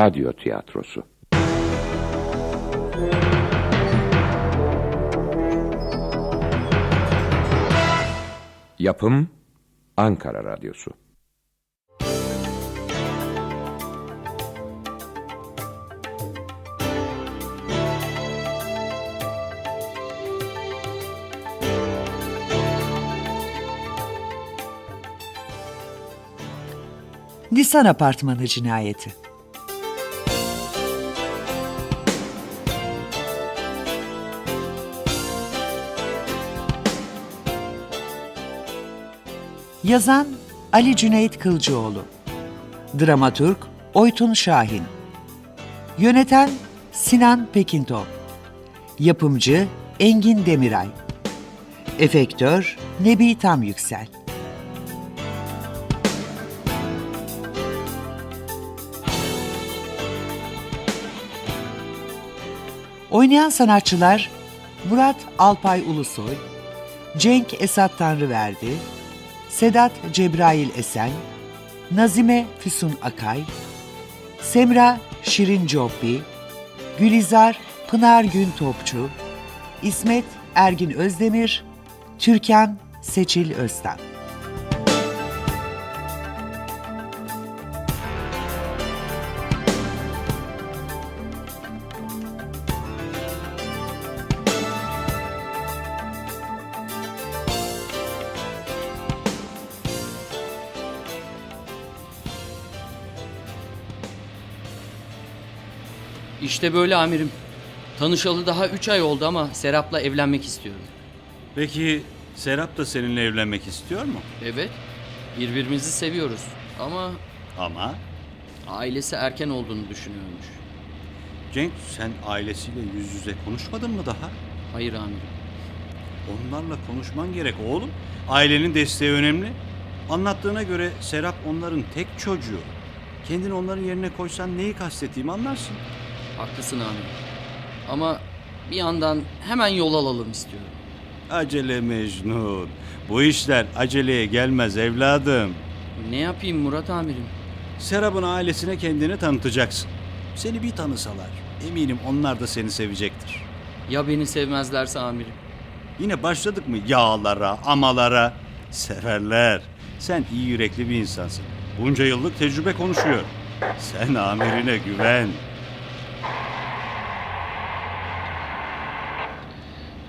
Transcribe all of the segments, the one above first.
Radyo Tiyatrosu. Yapım Ankara Radyosu. Nisan Apartmanı Cinayeti Yazan Ali Cüneyt Kılcıoğlu. Dramaturg Oytun Şahin. Yöneten Sinan Pekintop. Yapımcı Engin Demiray. Efektör Nebi Tam Yüksel. Oynayan sanatçılar Murat Alpay Ulusoy, Cenk Esat Tanrıverdi, Sedat Cebrail Esen, Nazime Füsun Akay, Semra Şirin Coppi, Gülizar Pınar Gün Topçu, İsmet Ergin Özdemir, Türkan Seçil Öztan. İşte böyle amirim. Tanışalı daha 3 ay oldu ama Serap'la evlenmek istiyorum. Peki Serap da seninle evlenmek istiyor mu? Evet, birbirimizi seviyoruz ama Ama ailesi erken olduğunu düşünüyormuş. Cenk sen ailesiyle yüz yüze konuşmadın mı daha? Hayır amirim. Onlarla konuşman gerek oğlum. Ailenin desteği önemli. Anlattığına göre Serap onların tek çocuğu. Kendini onların yerine koysan neyi kastettiğimi anlarsın. Haklısın amirim. Ama bir yandan hemen yol alalım istiyorum. Acele Mecnun. Bu işler aceleye gelmez evladım. Ne yapayım Murat amirim? Serap'ın ailesine kendini tanıtacaksın. Seni bir tanısalar eminim onlar da seni sevecektir. Ya beni sevmezlerse amirim? Yine başladık mı yağlara, amalara? Severler. Sen iyi yürekli bir insansın. Bunca yıllık tecrübe konuşuyor. Sen amirine güven.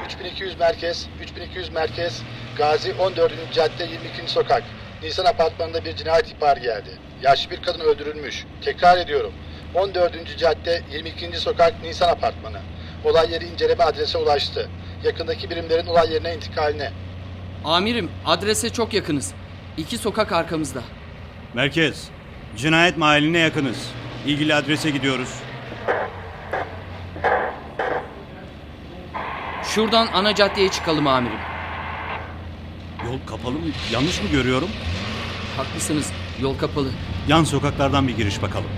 3200 merkez, 3200 merkez, Gazi 14. cadde 22. sokak. Nisan apartmanında bir cinayet ihbarı geldi. Yaşlı bir kadın öldürülmüş. Tekrar ediyorum. 14. cadde 22. sokak Nisan apartmanı. Olay yeri inceleme adrese ulaştı. Yakındaki birimlerin olay yerine intikaline. Amirim, adrese çok yakınız. İki sokak arkamızda. Merkez, cinayet mahalline yakınız. İlgili adrese gidiyoruz. Şuradan ana caddeye çıkalım amirim. Yol kapalı mı? Yanlış mı görüyorum? Haklısınız, yol kapalı. Yan sokaklardan bir giriş bakalım.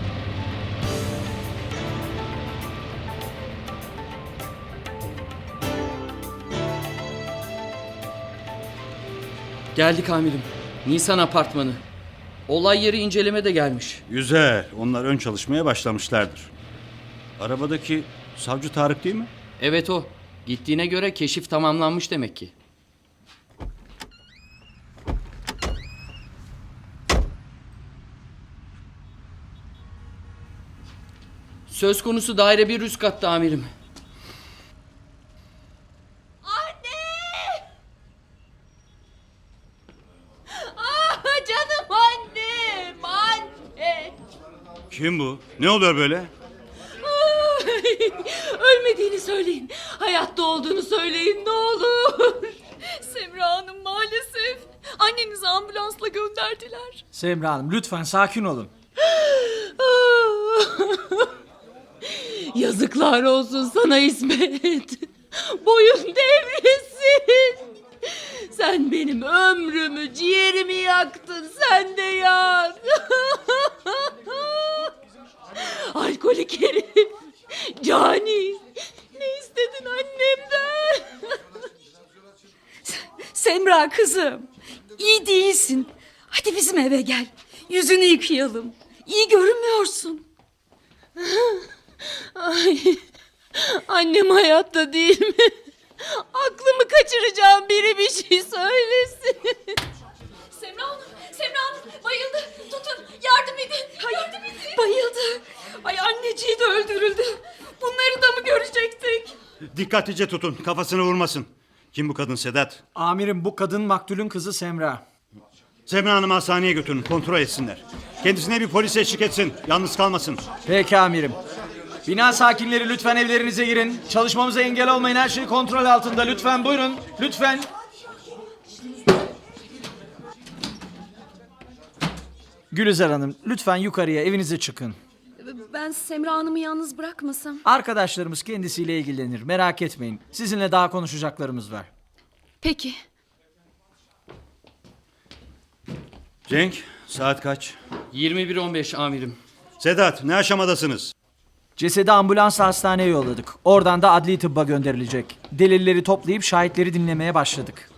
Geldik amirim. Nisan apartmanı. Olay yeri inceleme de gelmiş. Güzel. Onlar ön çalışmaya başlamışlardır. Arabadaki savcı Tarık değil mi? Evet o. Gittiğine göre keşif tamamlanmış demek ki. Söz konusu daire bir üst katta amirim. Anne! Ah canım annem, anne. Kim bu? Ne oluyor böyle? Ölmediğini söyleyin. Hayatta olduğunu söyleyin ne olur. Semra Hanım maalesef. Annenizi ambulansla gönderdiler. Semra Hanım lütfen sakin olun. Yazıklar olsun sana İsmet. Boyun devresin. Sen benim ömrümü, ciğerimi yaktın. Sen de yak. Alkolik herif. Cani. Ne istedin annemden? Semra kızım. iyi değilsin. Hadi bizim eve gel. Yüzünü yıkayalım. İyi görünmüyorsun. Ay, annem hayatta değil mi? Aklımı kaçıracağım biri bir şey söylesin. Semra Hanım, Semra Hanım bayıldı. Tutun, yardım edin. yardım edin. Bayıldı. Ay anneciği de öldürüldü. Bunları da mı görecektik? Dikkatlice tutun kafasını vurmasın. Kim bu kadın Sedat? Amirim bu kadın maktulün kızı Semra. Semra Hanım'ı hastaneye götürün kontrol etsinler. Kendisine bir polis eşlik etsin. Yalnız kalmasın. Peki amirim. Bina sakinleri lütfen evlerinize girin. Çalışmamıza engel olmayın. Her şey kontrol altında. Lütfen buyurun. Lütfen. Gülizar Hanım lütfen yukarıya evinize çıkın. Ben Semra Hanım'ı yalnız bırakmasam. Arkadaşlarımız kendisiyle ilgilenir. Merak etmeyin. Sizinle daha konuşacaklarımız var. Peki. Cenk saat kaç? 21.15 amirim. Sedat ne aşamadasınız? Cesedi ambulansla hastaneye yolladık. Oradan da adli tıbba gönderilecek. Delilleri toplayıp şahitleri dinlemeye başladık.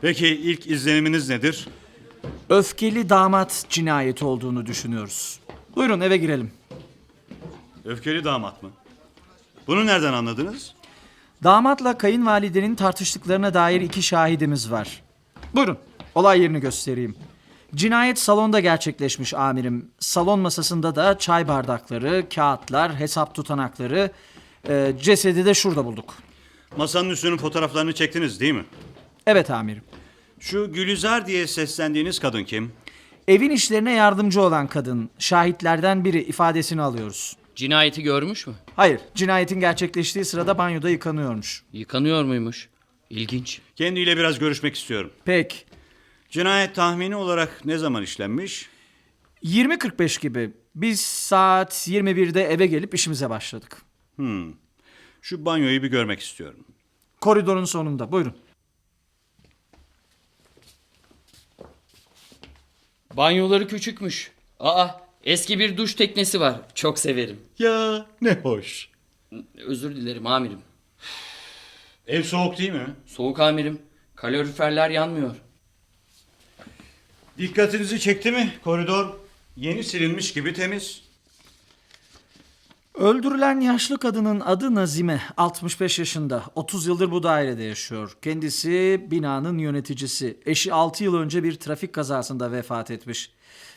Peki ilk izleniminiz nedir? Öfkeli damat cinayeti olduğunu düşünüyoruz. Buyurun eve girelim. Öfkeli damat mı? Bunu nereden anladınız? Damatla kayınvalidenin tartıştıklarına dair iki şahidimiz var. Buyurun, olay yerini göstereyim. Cinayet salonda gerçekleşmiş amirim. Salon masasında da çay bardakları, kağıtlar, hesap tutanakları, e, cesedi de şurada bulduk. Masanın üstünün fotoğraflarını çektiniz değil mi? Evet amirim. Şu Gülizar diye seslendiğiniz kadın kim? Evin işlerine yardımcı olan kadın, şahitlerden biri ifadesini alıyoruz. Cinayeti görmüş mü? Hayır, cinayetin gerçekleştiği sırada banyoda yıkanıyormuş. Yıkanıyor muymuş? İlginç. Kendiyle biraz görüşmek istiyorum. Pek, Cinayet tahmini olarak ne zaman işlenmiş? 20.45 gibi biz saat 21'de eve gelip işimize başladık. Şu banyoyu bir görmek istiyorum. Koridorun sonunda, buyurun. Banyoları küçükmüş. Aa eski bir duş teknesi var. Çok severim. Ya ne hoş. Özür dilerim amirim. Ev soğuk değil mi? Soğuk amirim. Kaloriferler yanmıyor. Dikkatinizi çekti mi koridor? Yeni silinmiş gibi temiz. Öldürülen yaşlı kadının adı Nazime, 65 yaşında. 30 yıldır bu dairede yaşıyor. Kendisi binanın yöneticisi. Eşi 6 yıl önce bir trafik kazasında vefat etmiş.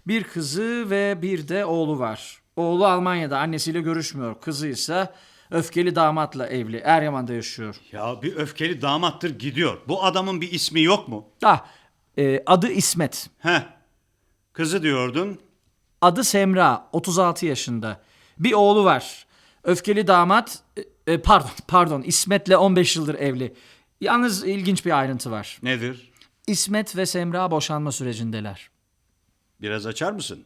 Bir kızı ve bir de oğlu var. Oğlu Almanya'da annesiyle görüşmüyor. Kızı ise öfkeli damatla evli. Eryaman'da yaşıyor. Ya bir öfkeli damattır gidiyor. Bu adamın bir ismi yok mu? Ah, e, adı İsmet. Heh. Kızı diyordun. Adı Semra, 36 yaşında. Bir oğlu var. Öfkeli damat, e, e, pardon, pardon, İsmet'le 15 yıldır evli. Yalnız ilginç bir ayrıntı var. Nedir? İsmet ve Semra boşanma sürecindeler. Biraz açar mısın?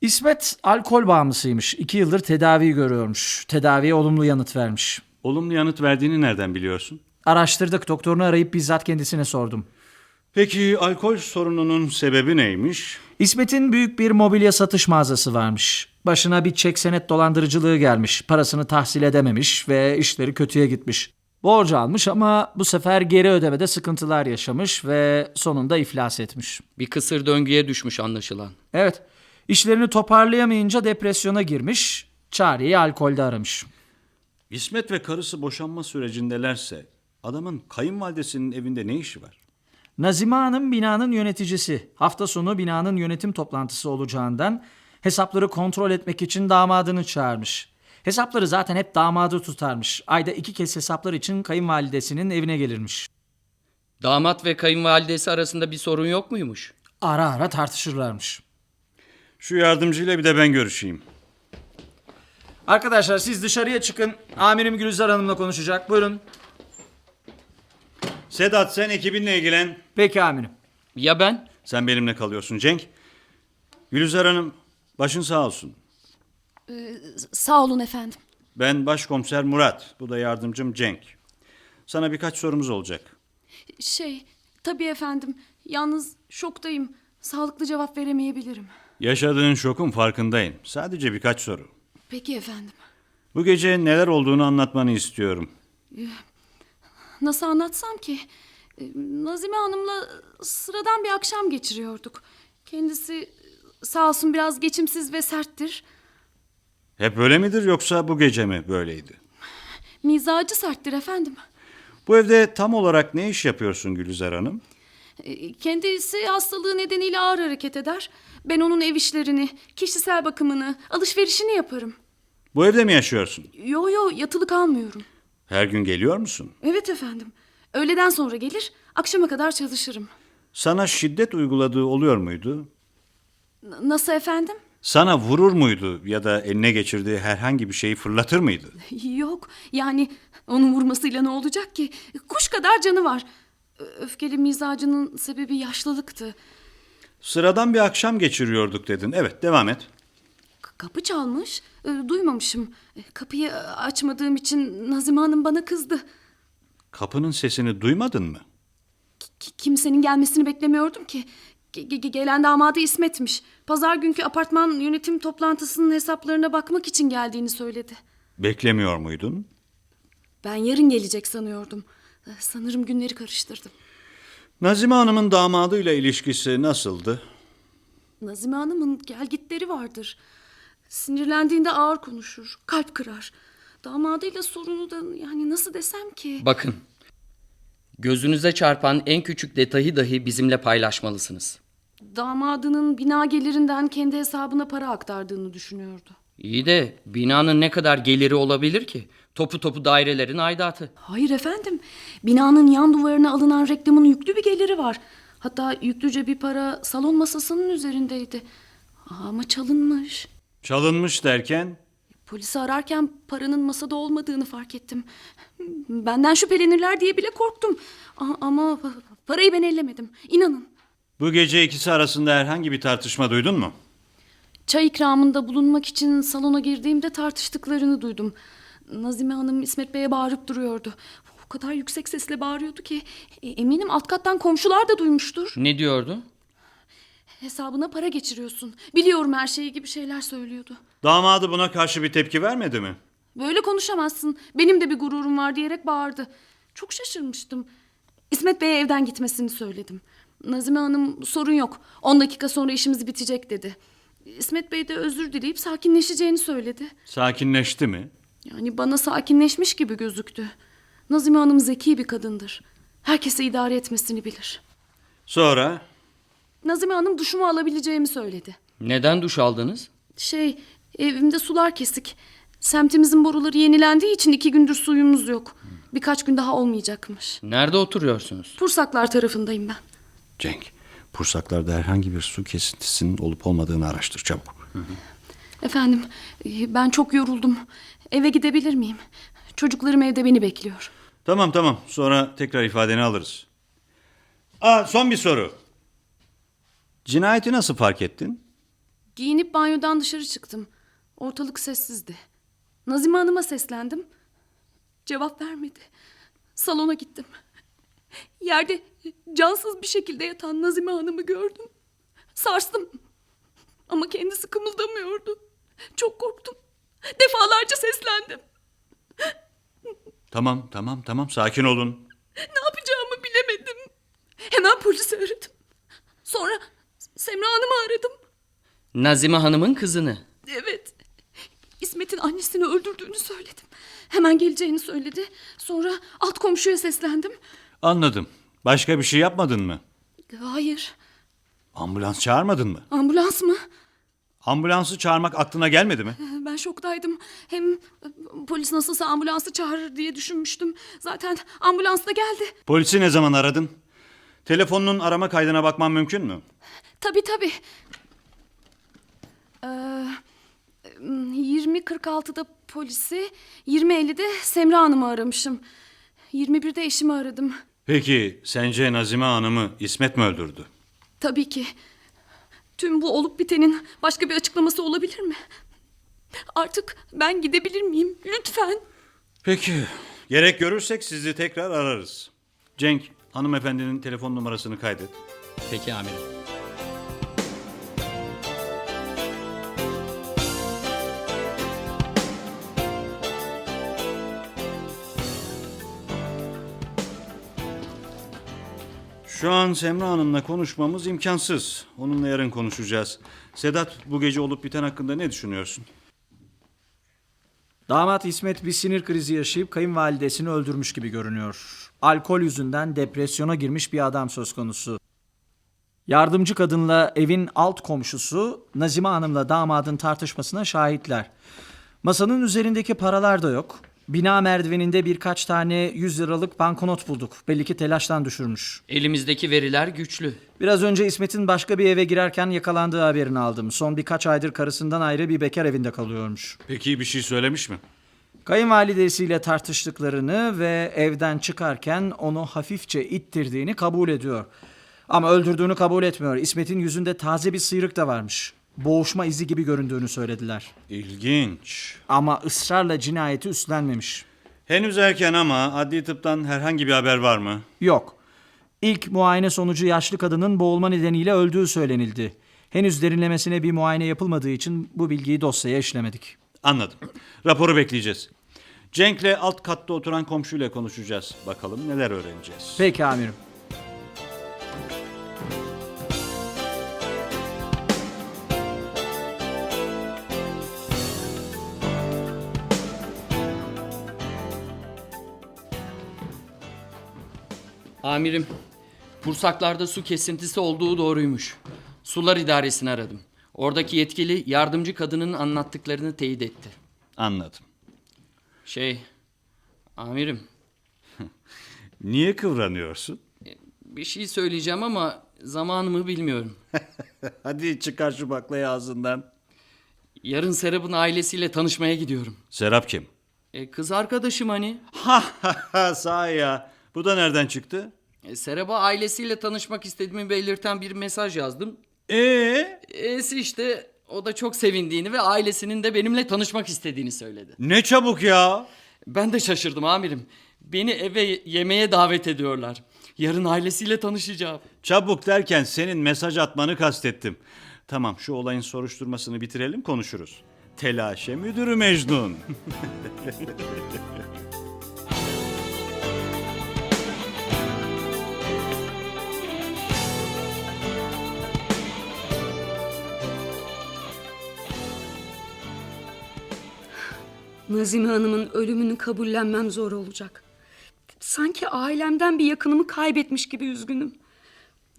İsmet alkol bağımlısıymış. İki yıldır tedavi görüyormuş. Tedaviye olumlu yanıt vermiş. Olumlu yanıt verdiğini nereden biliyorsun? Araştırdık, doktorunu arayıp bizzat kendisine sordum. Peki alkol sorununun sebebi neymiş? İsmet'in büyük bir mobilya satış mağazası varmış. Başına bir çek senet dolandırıcılığı gelmiş. Parasını tahsil edememiş ve işleri kötüye gitmiş. Borcu almış ama bu sefer geri ödemede sıkıntılar yaşamış ve sonunda iflas etmiş. Bir kısır döngüye düşmüş anlaşılan. Evet, işlerini toparlayamayınca depresyona girmiş, çareyi alkolde aramış. İsmet ve karısı boşanma sürecindelerse adamın kayınvalidesinin evinde ne işi var? Nazime Hanım binanın yöneticisi. Hafta sonu binanın yönetim toplantısı olacağından hesapları kontrol etmek için damadını çağırmış. Hesapları zaten hep damadı tutarmış. Ayda iki kez hesaplar için kayınvalidesinin evine gelirmiş. Damat ve kayınvalidesi arasında bir sorun yok muymuş? Ara ara tartışırlarmış. Şu yardımcıyla bir de ben görüşeyim. Arkadaşlar siz dışarıya çıkın. Amirim Gülizar Hanım'la konuşacak. Buyurun. Sedat sen ekibinle ilgilen. Peki amirim. Ya ben? Sen benimle kalıyorsun Cenk. Gülizar Hanım başın sağ olsun. Sağ olun efendim. Ben başkomiser Murat. Bu da yardımcım Cenk. Sana birkaç sorumuz olacak. Şey, tabii efendim. Yalnız şoktayım. Sağlıklı cevap veremeyebilirim. Yaşadığın şokun farkındayım. Sadece birkaç soru. Peki efendim. Bu gece neler olduğunu anlatmanı istiyorum. Nasıl anlatsam ki? Ee, Nazime Hanım'la sıradan bir akşam geçiriyorduk. Kendisi sağ olsun biraz geçimsiz ve serttir. Hep böyle midir yoksa bu gece mi böyleydi? Mizacı serttir efendim. Bu evde tam olarak ne iş yapıyorsun Gülizar Hanım? E, Kendisi hastalığı nedeniyle ağır hareket eder. Ben onun ev işlerini, kişisel bakımını, alışverişini yaparım. Bu evde mi yaşıyorsun? Yo yo yatılı kalmıyorum. Her gün geliyor musun? Evet efendim. Öğleden sonra gelir, akşama kadar çalışırım. Sana şiddet uyguladığı oluyor muydu? Nasıl efendim? Sana vurur muydu ya da eline geçirdiği herhangi bir şeyi fırlatır mıydı? Yok yani onun vurmasıyla ne olacak ki? Kuş kadar canı var. Öfkeli mizacının sebebi yaşlılıktı. Sıradan bir akşam geçiriyorduk dedin. Evet, devam et. K- Kapı çalmış, duymamışım. E, Kapıyı e, açmadığım için Nazime Hanım bana kızdı. Kapının sesini duymadın mı? Ki- kimsenin gelmesini beklemiyordum ki. Ge- ge- gelen damadı İsmet'miş. Pazar günkü apartman yönetim toplantısının hesaplarına bakmak için geldiğini söyledi. Beklemiyor muydun? Ben yarın gelecek sanıyordum. E, Sanırım günleri karıştırdım. Nazime Hanım'ın damadıyla ilişkisi nasıldı? Nazime Hanım'ın gelgitleri vardır. Sinirlendiğinde ağır konuşur, kalp kırar. Damadıyla sorunu da yani nasıl desem ki... Bakın. Gözünüze çarpan en küçük detayı dahi bizimle paylaşmalısınız. Damadının bina gelirinden kendi hesabına para aktardığını düşünüyordu. İyi de binanın ne kadar geliri olabilir ki? Topu topu dairelerin aidatı. Hayır efendim. Binanın yan duvarına alınan reklamın yüklü bir geliri var. Hatta yüklüce bir para salon masasının üzerindeydi. Ama çalınmış. Çalınmış derken Polisi ararken paranın masada olmadığını fark ettim. Benden şüphelenirler diye bile korktum. A- ama parayı ben ellemedim. İnanın. bu gece ikisi arasında herhangi bir tartışma duydun mu? Çay ikramında bulunmak için salona girdiğimde tartıştıklarını duydum. Nazime Hanım İsmet Bey'e bağırıp duruyordu. O kadar yüksek sesle bağırıyordu ki e, eminim alt kattan komşular da duymuştur. Ne diyordu? Hesabına para geçiriyorsun. Biliyorum her şeyi gibi şeyler söylüyordu. Damadı buna karşı bir tepki vermedi mi? Böyle konuşamazsın. Benim de bir gururum var diyerek bağırdı. Çok şaşırmıştım. İsmet Bey'e evden gitmesini söyledim. Nazime Hanım sorun yok. 10 dakika sonra işimiz bitecek dedi. İsmet Bey de özür dileyip sakinleşeceğini söyledi. Sakinleşti mi? Yani bana sakinleşmiş gibi gözüktü. Nazime Hanım zeki bir kadındır. Herkese idare etmesini bilir. Sonra Nazime Hanım duşumu alabileceğimi söyledi. Neden duş aldınız? Şey, evimde sular kesik. Semtimizin boruları yenilendiği için iki gündür suyumuz yok. Birkaç gün daha olmayacakmış. Nerede oturuyorsunuz? Pursaklar tarafındayım ben. Cenk, Pursaklar'da herhangi bir su kesintisinin olup olmadığını araştır çabuk. Efendim, e, ben çok yoruldum. Eve gidebilir miyim? Çocuklarım evde beni bekliyor. Tamam tamam sonra tekrar ifadeni alırız. Aa, son bir soru. Cinayeti nasıl fark ettin? Giyinip banyodan dışarı çıktım. Ortalık sessizdi. Nazime Hanım'a seslendim. Cevap vermedi. Salona gittim. Yerde cansız bir şekilde yatan Nazime Hanım'ı gördüm. Sarstım. Ama kendisi kımıldamıyordu. Çok korktum. Defalarca seslendim. Tamam tamam tamam sakin olun. Ne yapacağımı bilemedim. Hemen polisi aradım. Sonra Semra Hanım'ı aradım. Nazime Hanım'ın kızını. Evet. İsmet'in annesini öldürdüğünü söyledim. Hemen geleceğini söyledi. Sonra alt komşuya seslendim. Anladım. Başka bir şey yapmadın mı? Hayır. Ambulans çağırmadın mı? Ambulans mı? Ambulansı çağırmak aklına gelmedi mi? Ben şoktaydım. Hem e, polis nasılsa ambulansı çağırır diye düşünmüştüm. Zaten ambulans da geldi. Polisi ne zaman aradın? Telefonunun arama kaydına bakman mümkün mü? Tabii tabii. Ee, 20.46'da polisi, 20.50'de Semra Hanım'ı aramışım. 21'de eşimi aradım. Peki sence Nazime Hanım'ı İsmet mi öldürdü? Tabii ki. Tüm bu olup bitenin başka bir açıklaması olabilir mi? Artık ben gidebilir miyim? Lütfen. Peki. Gerek görürsek sizi tekrar ararız. Cenk, hanımefendinin telefon numarasını kaydet. Peki amirim. Şu an Semra Hanım'la konuşmamız imkansız. Onunla yarın konuşacağız. Sedat bu gece olup biten hakkında ne düşünüyorsun? Damat İsmet bir sinir krizi yaşayıp kayınvalidesini öldürmüş gibi görünüyor. Alkol yüzünden depresyona girmiş bir adam söz konusu. Yardımcı kadınla evin alt komşusu Nazime Hanım'la damadın tartışmasına şahitler. Masanın üzerindeki paralar da yok. Bina merdiveninde birkaç tane 100 liralık banknot bulduk. Belli ki telaştan düşürmüş. Elimizdeki veriler güçlü. Biraz önce İsmet'in başka bir eve girerken yakalandığı haberini aldım. Son birkaç aydır karısından ayrı bir bekar evinde kalıyormuş. Peki bir şey söylemiş mi? Kayınvalidesiyle tartıştıklarını ve evden çıkarken onu hafifçe ittirdiğini kabul ediyor. Ama öldürdüğünü kabul etmiyor. İsmet'in yüzünde taze bir sıyrık da varmış. Boğuşma izi gibi göründüğünü söylediler. İlginç. Ama ısrarla cinayeti üstlenmemiş. Henüz erken ama adli tıptan herhangi bir haber var mı? Yok. İlk muayene sonucu yaşlı kadının boğulma nedeniyle öldüğü söylenildi. Henüz derinlemesine bir muayene yapılmadığı için bu bilgiyi dosyaya işlemedik. Anladım. Raporu bekleyeceğiz. Cenk'le alt katta oturan komşuyla konuşacağız. Bakalım neler öğreneceğiz. Peki amirim. Amirim, Pursaklar'da su kesintisi olduğu doğruymuş. Sular idaresini aradım. Oradaki yetkili yardımcı kadının anlattıklarını teyit etti. Anladım. Şey, amirim Niye kıvranıyorsun? bir şey söyleyeceğim ama zamanımı bilmiyorum. Hadi çıkar şu baklayı ağzından. Yarın Serap'ın ailesiyle tanışmaya gidiyorum. Serap kim? E, kız arkadaşım hani. Ha ha ha sahi ya. Bu da nereden çıktı? E, Serap'a ailesiyle tanışmak istediğimi belirten bir mesaj yazdım. Ee, E'si işte o da çok sevindiğini ve ailesinin de benimle tanışmak istediğini söyledi. ne çabuk ya. Ben de şaşırdım amirim. Beni eve yemeğe davet ediyorlar. Yarın ailesiyle tanışacağım. Çabuk derken senin mesaj atmanı kastettim. Tamam şu olayın soruşturmasını bitirelim konuşuruz. Telaşe müdürü Mecnun. Nazime Hanım'ın ölümünü kabullenmem zor olacak. Sanki ailemden bir yakınımı kaybetmiş gibi üzgünüm.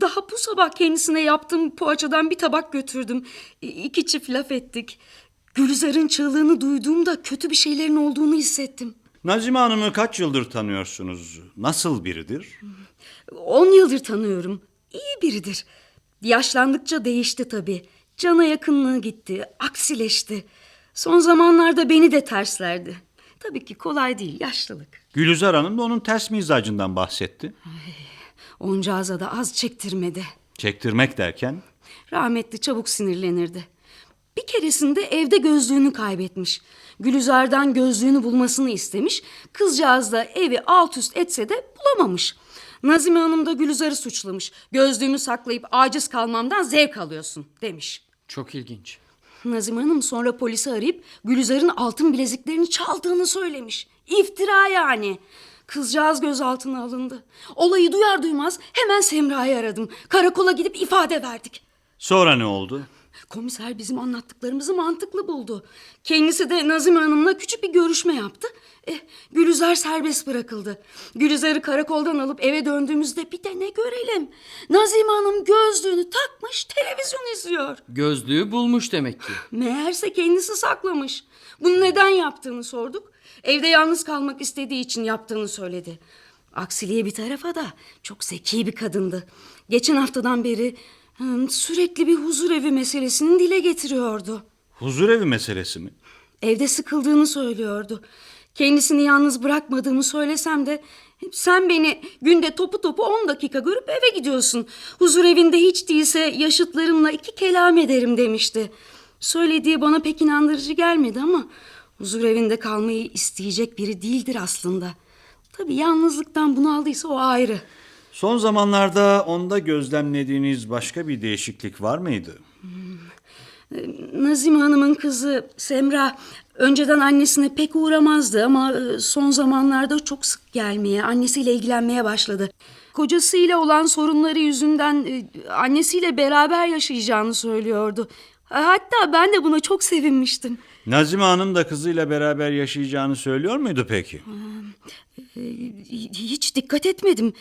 Daha bu sabah kendisine yaptığım poğaçadan bir tabak götürdüm. İki çift laf ettik. Gülizar'ın çığlığını duyduğumda kötü bir şeylerin olduğunu hissettim. Nazime Hanım'ı kaç yıldır tanıyorsunuz? Nasıl biridir? On yıldır tanıyorum. İyi biridir. Yaşlandıkça değişti tabii. Cana yakınlığı gitti, aksileşti. Son zamanlarda beni de terslerdi. Tabii ki kolay değil, yaşlılık. Gülizar Hanım da onun ters mizacından bahsetti. Oncağıza da az çektirmedi. Çektirmek derken Rahmetli çabuk sinirlenirdi. Bir keresinde evde gözlüğünü kaybetmiş. Gülizar'dan gözlüğünü bulmasını istemiş. Kızcağız da evi alt üst etse de bulamamış. Nazime Hanım da Gülizar'ı suçlamış. Gözlüğümü saklayıp aciz kalmamdan zevk alıyorsun demiş. Çok ilginç. Nazime Hanım sonra polisi arayıp Gülizar'ın altın bileziklerini çaldığını söylemiş. İftira yani. Kızcağız gözaltına alındı. Olayı duyar duymaz hemen Semra'yı aradım. Karakola gidip ifade verdik. sonra ne oldu? Komiser bizim anlattıklarımızı mantıklı buldu. Kendisi de Nazime Hanım'la küçük bir görüşme yaptı. Eh, Gülizar serbest bırakıldı. Gülizar'ı karakoldan alıp eve döndüğümüzde bir de ne görelim. Nazime Hanım gözlüğünü takmış televizyon izliyor. Gözlüğü bulmuş demek ki. Meğerse kendisi saklamış. Bunu neden yaptığını sorduk. Evde yalnız kalmak istediği için yaptığını söyledi. Aksiliğe bir tarafa da çok zeki bir kadındı. Geçen haftadan beri sürekli bir huzur evi meselesini dile getiriyordu. Huzur evi meselesi mi? Evde sıkıldığını söylüyordu. Kendisini yalnız bırakmadığımı söylesem de sen beni günde topu topu 10 dakika görüp eve gidiyorsun. Huzur evinde hiç değilse yaşıtlarımla iki kelam ederim demişti. Söylediği bana pek inandırıcı gelmedi ama huzur evinde kalmayı isteyecek biri değildir aslında. Tabii yalnızlıktan bunaldıysa o ayrı. Son zamanlarda onda gözlemlediğiniz başka bir değişiklik var mıydı? Nazime Hanım'ın kızı Semra önceden annesine pek uğramazdı ama e, son zamanlarda çok sık gelmeye, annesiyle ilgilenmeye başladı. Kocasıyla olan sorunları yüzünden e, annesiyle beraber yaşayacağını söylüyordu. Hatta ben de buna çok sevinmiştim. Nazime Hanım da kızıyla beraber yaşayacağını söylüyor muydu peki? Hiç dikkat etmedim.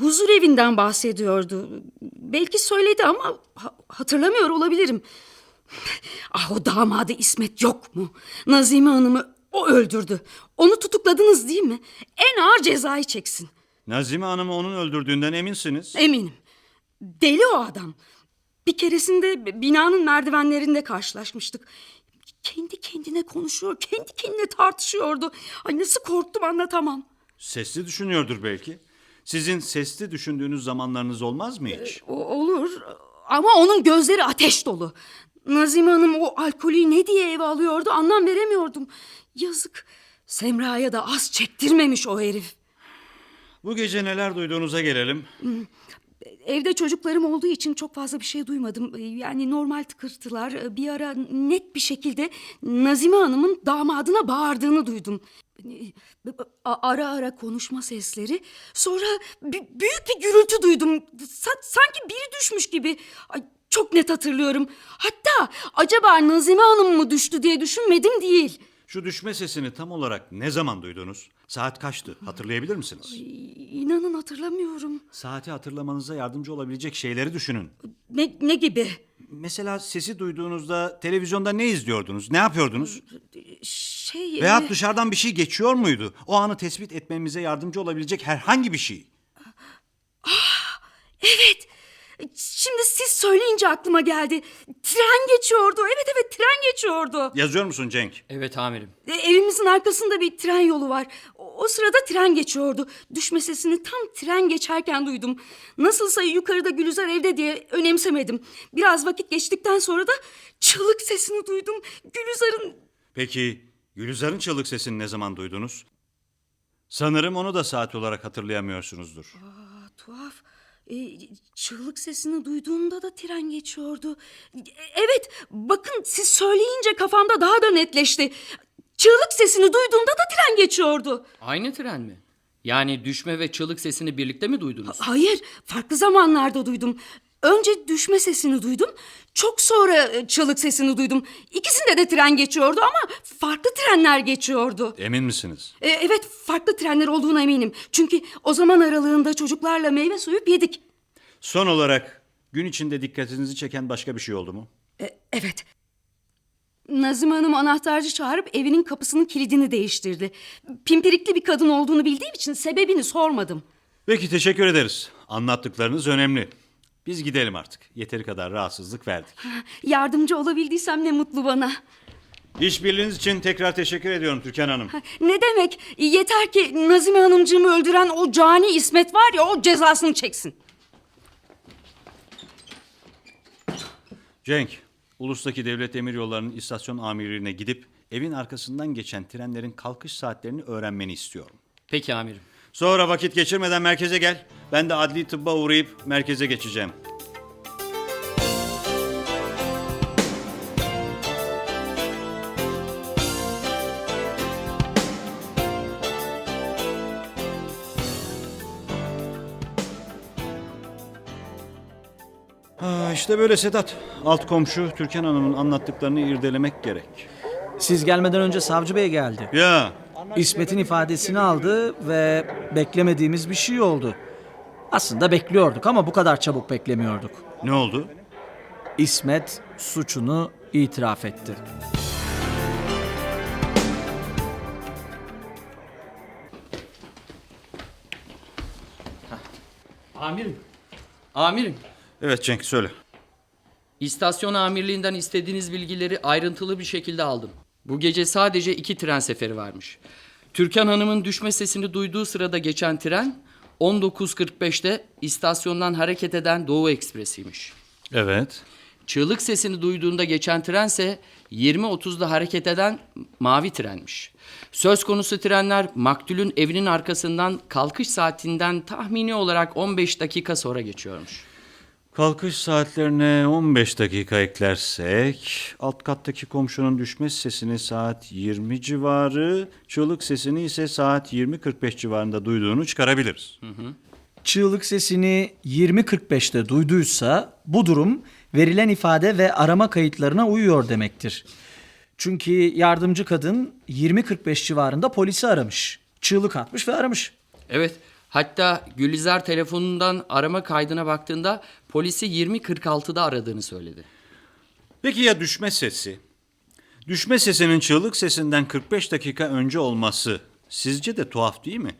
Huzur evinden bahsediyordu. Belki söyledi ama ha- hatırlamıyor olabilirim. Ah o damadı İsmet yok mu? Nazime Hanım'ı o öldürdü. Onu tutukladınız değil mi? En ağır cezayı çeksin. Nazime Hanım'ı onun öldürdüğünden eminsiniz. Eminim. Deli o adam. Bir keresinde binanın merdivenlerinde karşılaşmıştık. Kendi kendine konuşuyor, kendi kendine tartışıyordu. Ay nasıl korktum anlatamam. Sesli düşünüyordur belki. Sizin sesli düşündüğünüz zamanlarınız olmaz mı hiç? O- olur ama onun gözleri ateş dolu. Nazime Hanım o alkolü ne diye eve alıyordu anlam veremiyordum. Yazık. Semra'ya da az çektirmemiş o herif. Bu gece neler duyduğunuza gelelim. Evde çocuklarım olduğu için çok fazla bir şey duymadım. Yani normal tıkırtılar. Bir ara net bir şekilde Nazime Hanım'ın damadına bağırdığını duydum. A- Ara ara konuşma sesleri. Sonra büyük bir gürültü duydum. Sa- sanki biri düşmüş gibi. Çok net hatırlıyorum. Hatta acaba Nazime Hanım mı düştü diye düşünmedim değil. Şu düşme sesini tam olarak ne zaman duydunuz? Saat kaçtı? Hatırlayabilir misiniz? İnanın hatırlamıyorum. Saati hatırlamanıza yardımcı olabilecek şeyleri düşünün. Ne, ne gibi? Mesela sesi duyduğunuzda televizyonda ne izliyordunuz? Ne yapıyordunuz? Şey... Veyahut e, dışarıdan bir şey geçiyor muydu? O anı tespit etmemize yardımcı olabilecek herhangi bir şey. Evet. Şimdi siz söyleyince aklıma geldi. Tren geçiyordu. Evet evet tren geçiyordu. Yazıyor musun Cenk? Evet amirim. E, Evimizin arkasında bir tren yolu var. O, o sırada tren geçiyordu. Düşme sesini tam tren geçerken duydum. Nasılsa yukarıda Gülizar evde diye önemsemedim. Biraz vakit geçtikten sonra da çığlık sesini duydum. Gülizar'ın Peki Gülizar'ın çığlık sesini ne zaman duydunuz? Sanırım onu da saat olarak hatırlayamıyorsunuzdur. Tuhaf. E, çığlık sesini duyduğumda da tren geçiyordu. E, Evet, bakın siz söyleyince kafamda daha da netleşti. Çığlık sesini duyduğumda da tren geçiyordu. Aynı tren mi? Yani düşme ve çığlık sesini birlikte mi duydunuz? Hayır, farklı zamanlarda duydum. Önce düşme sesini duydum, çok sonra e, çığlık sesini duydum. İkisinde de tren geçiyordu ama farklı trenler geçiyordu. Emin misiniz? E, evet, farklı trenler olduğuna eminim. Çünkü o zaman aralığında çocuklarla meyve soyup yedik. Son olarak gün içinde dikkatinizi çeken başka bir şey oldu mu? E, evet. Nazım Hanım anahtarcı çağırıp evinin kapısının kilidini değiştirdi. Pimpirikli bir kadın olduğunu bildiğim için sebebini sormadım. Peki teşekkür ederiz. Anlattıklarınız önemli. Biz gidelim artık. Yeteri kadar rahatsızlık verdik. Yardımcı olabildiysem ne mutlu bana. İşbirliğiniz için tekrar teşekkür ediyorum Türkan Hanım. Ne demek? Yeter ki Nazime Hanımcığımı öldüren o cani İsmet var ya o cezasını çeksin. Cenk, Ulus'taki devlet demiryollarının istasyon amirliğine gidip evin arkasından geçen trenlerin kalkış saatlerini öğrenmeni istiyorum. Peki amirim. Sonra vakit geçirmeden merkeze gel. Ben de adli tıbba uğrayıp merkeze geçeceğim. Ha, işte böyle Sedat. Alt komşu Türkan Hanım'ın anlattıklarını irdelemek gerek. Siz gelmeden önce savcı bey geldi. Ya İsmet'in ifadesini aldı ve beklemediğimiz bir şey oldu. Aslında bekliyorduk ama bu kadar çabuk beklemiyorduk. ne oldu? İsmet suçunu itiraf etti. Amirim. Amirim. Evet Cenk söyle. İstasyon amirliğinden istediğiniz bilgileri ayrıntılı bir şekilde aldım. Bu gece sadece iki tren seferi varmış. Türkan Hanım'ın düşme sesini duyduğu sırada geçen tren 19.45'te istasyondan hareket eden Doğu Ekspresi'ymiş. Evet. Çığlık sesini duyduğunda geçen trense 20.30'da hareket eden mavi trenmiş. Söz konusu trenler maktulün evinin arkasından kalkış saatinden tahmini olarak 15 dakika sonra geçiyormuş. Kalkış saatlerine 15 dakika eklersek alt kattaki komşunun düşme sesini saat 20 civarı, çığlık sesini ise saat 20.45 civarında duyduğunu çıkarabiliriz. Çığlık sesini 20.45'te duyduysa bu durum verilen ifade ve arama kayıtlarına uyuyor demektir. Çünkü yardımcı kadın 20.45 civarında polisi aramış. Çığlık atmış ve aramış. Evet. Hatta Gülizar telefonundan arama kaydına baktığında polisi 20.46'da aradığını söyledi. Peki ya düşme sesi? Düşme sesinin çığlık sesinden 45 dakika önce olması sizce de tuhaf değil mi?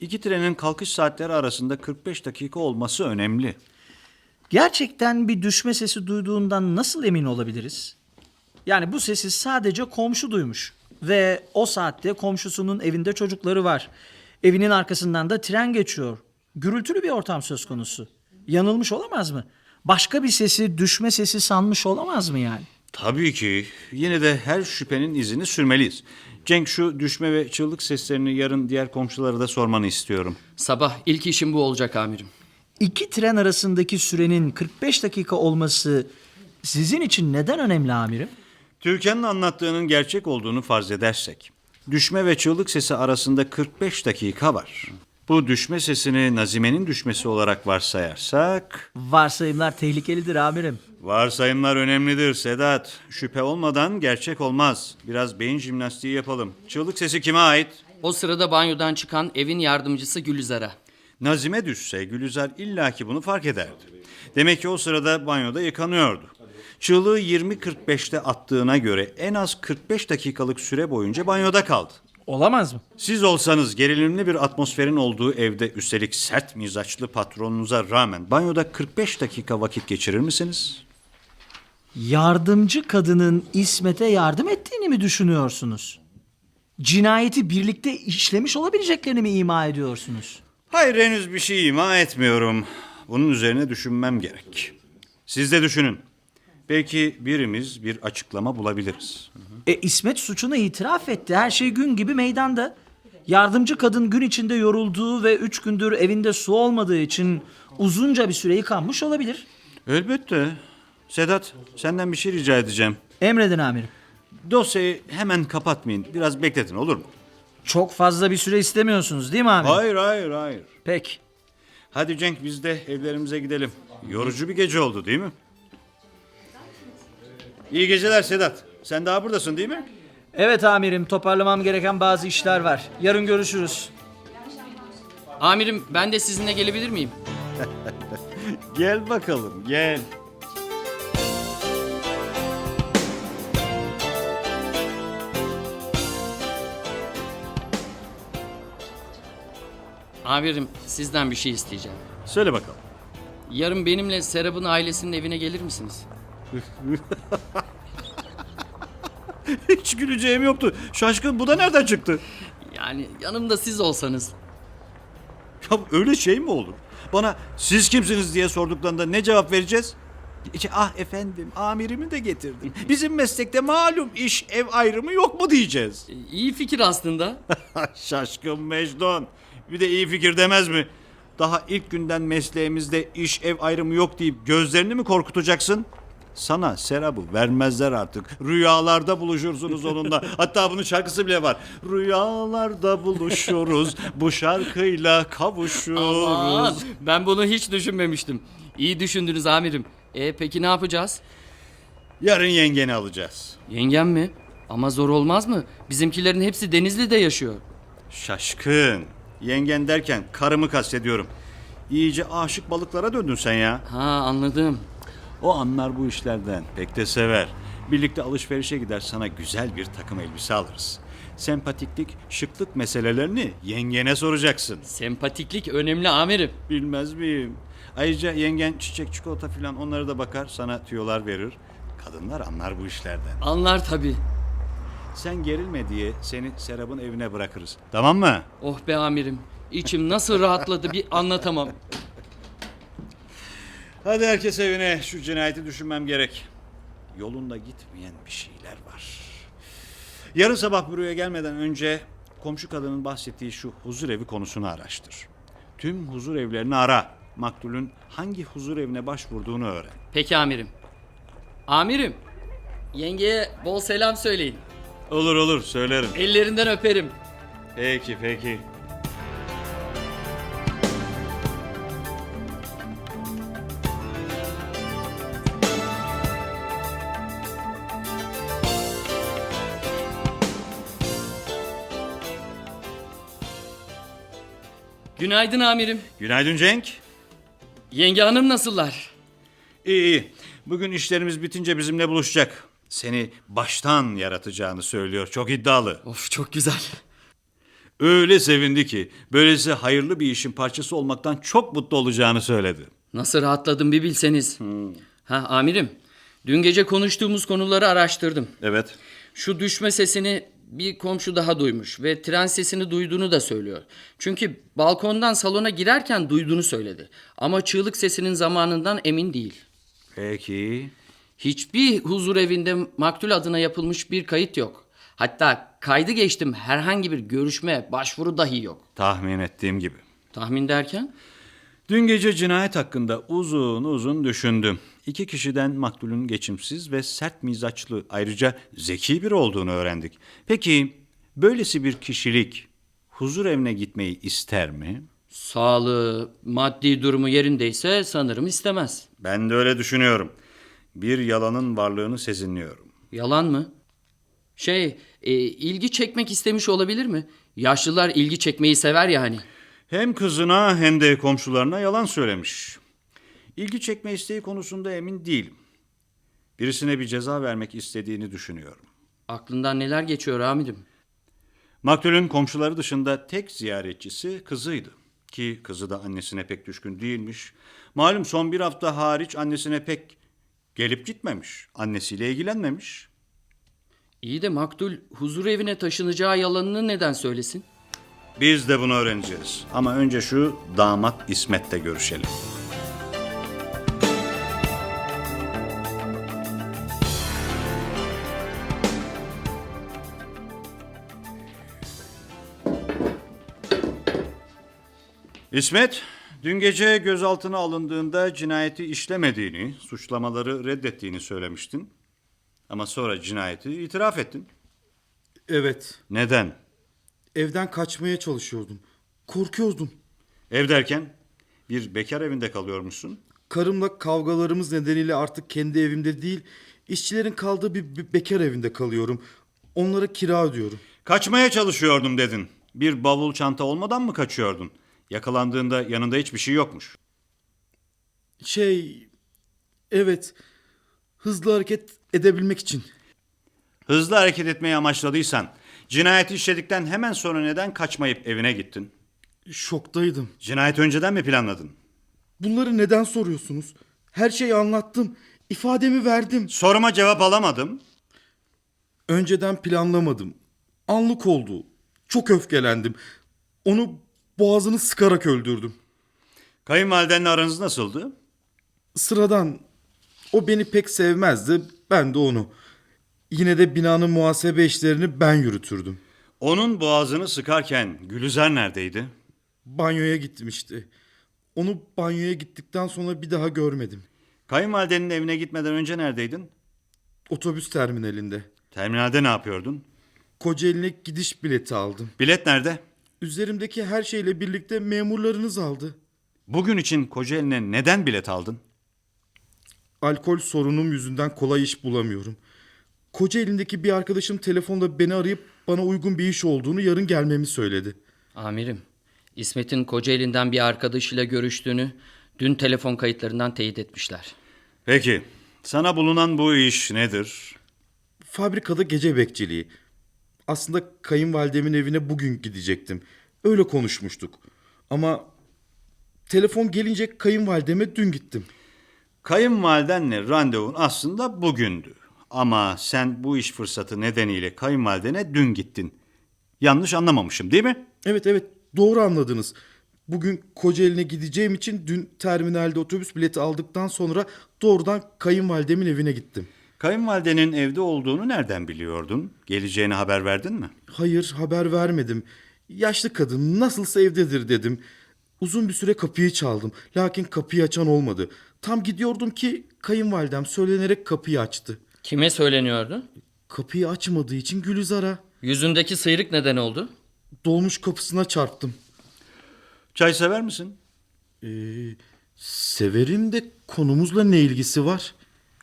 İki trenin kalkış saatleri arasında 45 dakika olması önemli. Gerçekten bir düşme sesi duyduğundan nasıl emin olabiliriz? Yani bu sesi sadece komşu duymuş ve o saatte komşusunun evinde çocukları var. Evinin arkasından da tren geçiyor. Gürültülü bir ortam söz konusu. Yanılmış olamaz mı? Başka bir sesi düşme sesi sanmış olamaz mı yani? Tabii ki. Yine de her şüphenin izini sürmeliyiz. Cenk şu düşme ve çığlık seslerini yarın diğer komşulara da sormanı istiyorum. Sabah ilk işim bu olacak amirim. İki tren arasındaki sürenin 45 dakika olması sizin için neden önemli amirim? Türkan'ın anlattığının gerçek olduğunu farz edersek, düşme ve çığlık sesi arasında 45 dakika var. Bu düşme sesini Nazime'nin düşmesi olarak varsayarsak... Varsayımlar tehlikelidir amirim. Varsayımlar önemlidir Sedat. Şüphe olmadan gerçek olmaz. Biraz beyin jimnastiği yapalım. Çığlık sesi kime ait? O sırada banyodan çıkan evin yardımcısı Gülizar'a. Nazime düşse Gülizar illaki bunu fark ederdi. Demek ki o sırada banyoda yıkanıyordu. Çığlığı 20.45'te attığına göre en az 45 dakikalık süre boyunca banyoda kaldı. Olamaz mı? Siz olsanız gerilimli bir atmosferin olduğu evde üstelik sert mizaçlı patronunuza rağmen banyoda 45 dakika vakit geçirir misiniz? Yardımcı kadının İsmet'e yardım ettiğini mi düşünüyorsunuz? Cinayeti birlikte işlemiş olabileceklerini mi ima ediyorsunuz? Hayır henüz bir şey ima etmiyorum. Bunun üzerine düşünmem gerek. Siz de düşünün. Belki birimiz bir açıklama bulabiliriz. E İsmet suçunu itiraf etti. Her şey gün gibi meydanda. Yardımcı kadın gün içinde yorulduğu ve üç gündür evinde su olmadığı için uzunca bir süre yıkanmış olabilir. Elbette. Sedat senden bir şey rica edeceğim. Emredin amirim. Dosyayı hemen kapatmayın. Biraz bekletin olur mu? Çok fazla bir süre istemiyorsunuz değil mi amirim? Hayır hayır hayır. Peki. Hadi Cenk biz de evlerimize gidelim. Yorucu bir gece oldu değil mi? İyi geceler Sedat. Sen daha buradasın değil mi? Evet amirim toparlamam gereken bazı işler var. Yarın görüşürüz. Amirim ben de sizinle gelebilir miyim? Gel bakalım gel. Amirim sizden bir şey isteyeceğim. Söyle bakalım. Yarın benimle Serap'ın ailesinin evine gelir misiniz? Hiç güleceğim yoktu. Şaşkın bu da nereden çıktı? Yani yanımda siz olsanız. Ya öyle şey mi olur? Bana siz kimsiniz diye sorduklarında ne cevap vereceğiz? Ah efendim amirimi de getirdim. Bizim meslekte malum iş ev ayrımı yok mu diyeceğiz. İyi fikir aslında. Şaşkın Mecnun. Bir de iyi fikir demez mi? Daha ilk günden mesleğimizde iş ev ayrımı yok deyip gözlerini mi korkutacaksın? Sana Serap'ı vermezler artık. Rüyalarda buluşursunuz onunla. Hatta bunun şarkısı bile var. Rüyalarda buluşuruz. Bu şarkıyla kavuşuruz. Aman, ben bunu hiç düşünmemiştim. İyi düşündünüz amirim. E peki ne yapacağız? Yarın yengeni alacağız. Yengem mi? Ama zor olmaz mı? Bizimkilerin hepsi Denizli'de yaşıyor. Şaşkın. Yengen derken karımı kastediyorum. İyice aşık balıklara döndün sen ya. Ha anladım. O anlar bu işlerden. Pek de sever. Birlikte alışverişe gider sana güzel bir takım elbise alırız. Sempatiklik, şıklık meselelerini yengene soracaksın. Sempatiklik önemli amirim. Bilmez miyim? Ayrıca yengen çiçek, çikolata filan onları da bakar, sana tüyolar verir. Kadınlar anlar bu işlerden. Anlar tabii. Sen gerilme diye seni Serap'ın evine bırakırız. Tamam mı? Oh be amirim. İçim nasıl rahatladı bir anlatamam. Hadi herkes evine. Şu cinayeti düşünmem gerek. Yolunda gitmeyen bir şeyler var. Yarın sabah buraya gelmeden önce komşu kadının bahsettiği şu huzur evi konusunu araştır. Tüm huzur evlerini ara. Maktulün hangi huzur evine başvurduğunu öğren. Peki amirim. Amirim. Yengeye bol selam söyleyin. Olur olur söylerim. Ellerinden öperim. Peki peki. Günaydın amirim. Günaydın Cenk. Yenge hanım nasıllar? İyi iyi. Bugün işlerimiz bitince bizimle buluşacak. Seni baştan yaratacağını söylüyor. Çok iddialı. Of çok güzel. Öyle sevindi ki böylesi hayırlı bir işin parçası olmaktan çok mutlu olacağını söyledi. Nasıl rahatladım bir bilseniz. Ha amirim. Dün gece konuştuğumuz konuları araştırdım. Evet. Şu düşme sesini bir komşu daha duymuş ve tren sesini duyduğunu da söylüyor. Çünkü balkondan salona girerken duyduğunu söyledi. Ama çığlık sesinin zamanından emin değil. Peki. Hiçbir huzur evinde maktul adına yapılmış bir kayıt yok. Hatta kaydı geçtim herhangi bir görüşme, başvuru dahi yok. Tahmin ettiğim gibi. Tahmin derken? Dün gece cinayet hakkında uzun uzun düşündüm. İki kişiden maktulün geçimsiz ve sert mizaçlı ayrıca zeki biri olduğunu öğrendik. Peki böylesi bir kişilik huzur evine gitmeyi ister mi? Sağlığı, maddi durumu yerindeyse sanırım istemez. Ben de öyle düşünüyorum. Bir yalanın varlığını sezinliyorum. Yalan mı? Şey, e, ilgi çekmek istemiş olabilir mi? Yaşlılar ilgi çekmeyi sever ya hani. Hem kızına hem de komşularına yalan söylemiş. İlgi çekme isteği konusunda emin değilim. Birisine bir ceza vermek istediğini düşünüyorum. Aklından neler geçiyor amirim? Maktulün komşuları dışında tek ziyaretçisi kızıydı. Ki kızı da annesine pek düşkün değilmiş. Malum son bir hafta hariç annesine pek gelip gitmemiş. Annesiyle ilgilenmemiş. İyi de maktul huzur evine taşınacağı yalanını neden söylesin? Biz de bunu öğreneceğiz. Ama önce şu damat İsmet'le görüşelim. İsmet, dün gece gözaltına alındığında cinayeti işlemediğini, suçlamaları reddettiğini söylemiştin. Ama sonra cinayeti itiraf ettin. Evet. Neden? Evden kaçmaya çalışıyordum. Korkuyordum. Ev derken bir bekar evinde kalıyormuşsun. Karımla kavgalarımız nedeniyle artık kendi evimde değil, işçilerin kaldığı bir, bir bekar evinde kalıyorum. Onlara kira ödüyorum. Kaçmaya çalışıyordum dedin. Bir bavul çanta olmadan mı kaçıyordun? Yakalandığında yanında hiçbir şey yokmuş. Şey, evet, hızlı hareket edebilmek için. Hızlı hareket etmeyi amaçladıysan, cinayeti işledikten hemen sonra neden kaçmayıp evine gittin? Şoktaydım. Cinayeti önceden mi planladın? Bunları neden soruyorsunuz? Her şeyi anlattım. ifademi verdim. Soruma cevap alamadım. Önceden planlamadım. Anlık oldu. Çok öfkelendim. Onu boğazını sıkarak öldürdüm. Kayınvalidenle aranız nasıldı? Sıradan o beni pek sevmezdi. Ben de onu. Yine de binanın muhasebe işlerini ben yürütürdüm. Onun boğazını sıkarken Gülizar neredeydi? Banyoya gittim işte. Onu banyoya gittikten sonra bir daha görmedim. Kayınvalidenin evine gitmeden önce neredeydin? Otobüs terminalinde. Terminalde ne yapıyordun? Kocaeli'ne gidiş bileti aldım. Bilet nerede? Üzerimdeki her şeyle birlikte memurlarınız aldı. Bugün için Kocaeli'ne neden bilet aldın? Alkol sorunum yüzünden kolay iş bulamıyorum. Kocaeli'ndeki bir arkadaşım telefonda beni arayıp bana uygun bir iş olduğunu yarın gelmemi söyledi. Amirim, İsmet'in Kocaeli'nden bir arkadaşıyla görüştüğünü dün telefon kayıtlarından teyit etmişler. Peki, sana bulunan bu iş nedir? Fabrikada gece bekçiliği. Aslında kayınvalidemin evine bugün gidecektim. Öyle konuşmuştuk. Ama telefon gelince kayınvalideme dün gittim. Kayınvalidenle randevun aslında bugündü. Ama sen bu iş fırsatı nedeniyle kayınvalidene dün gittin. Yanlış anlamamışım değil mi? Evet evet doğru anladınız. Bugün Kocaeli'ne gideceğim için dün terminalde otobüs bileti aldıktan sonra doğrudan kayınvalidemin evine gittim. Kayınvalidenin evde olduğunu nereden biliyordun? Geleceğini haber verdin mi? Hayır haber vermedim. Yaşlı kadın nasılsa evdedir dedim. Uzun bir süre kapıyı çaldım. Lakin kapıyı açan olmadı. Tam gidiyordum ki kayınvalidem söylenerek kapıyı açtı. Kime söyleniyordu? Kapıyı açmadığı için Gülizar'a. Yüzündeki sıyrık neden oldu? Dolmuş kapısına çarptım. Çay sever misin? Ee, severim de konumuzla ne ilgisi var?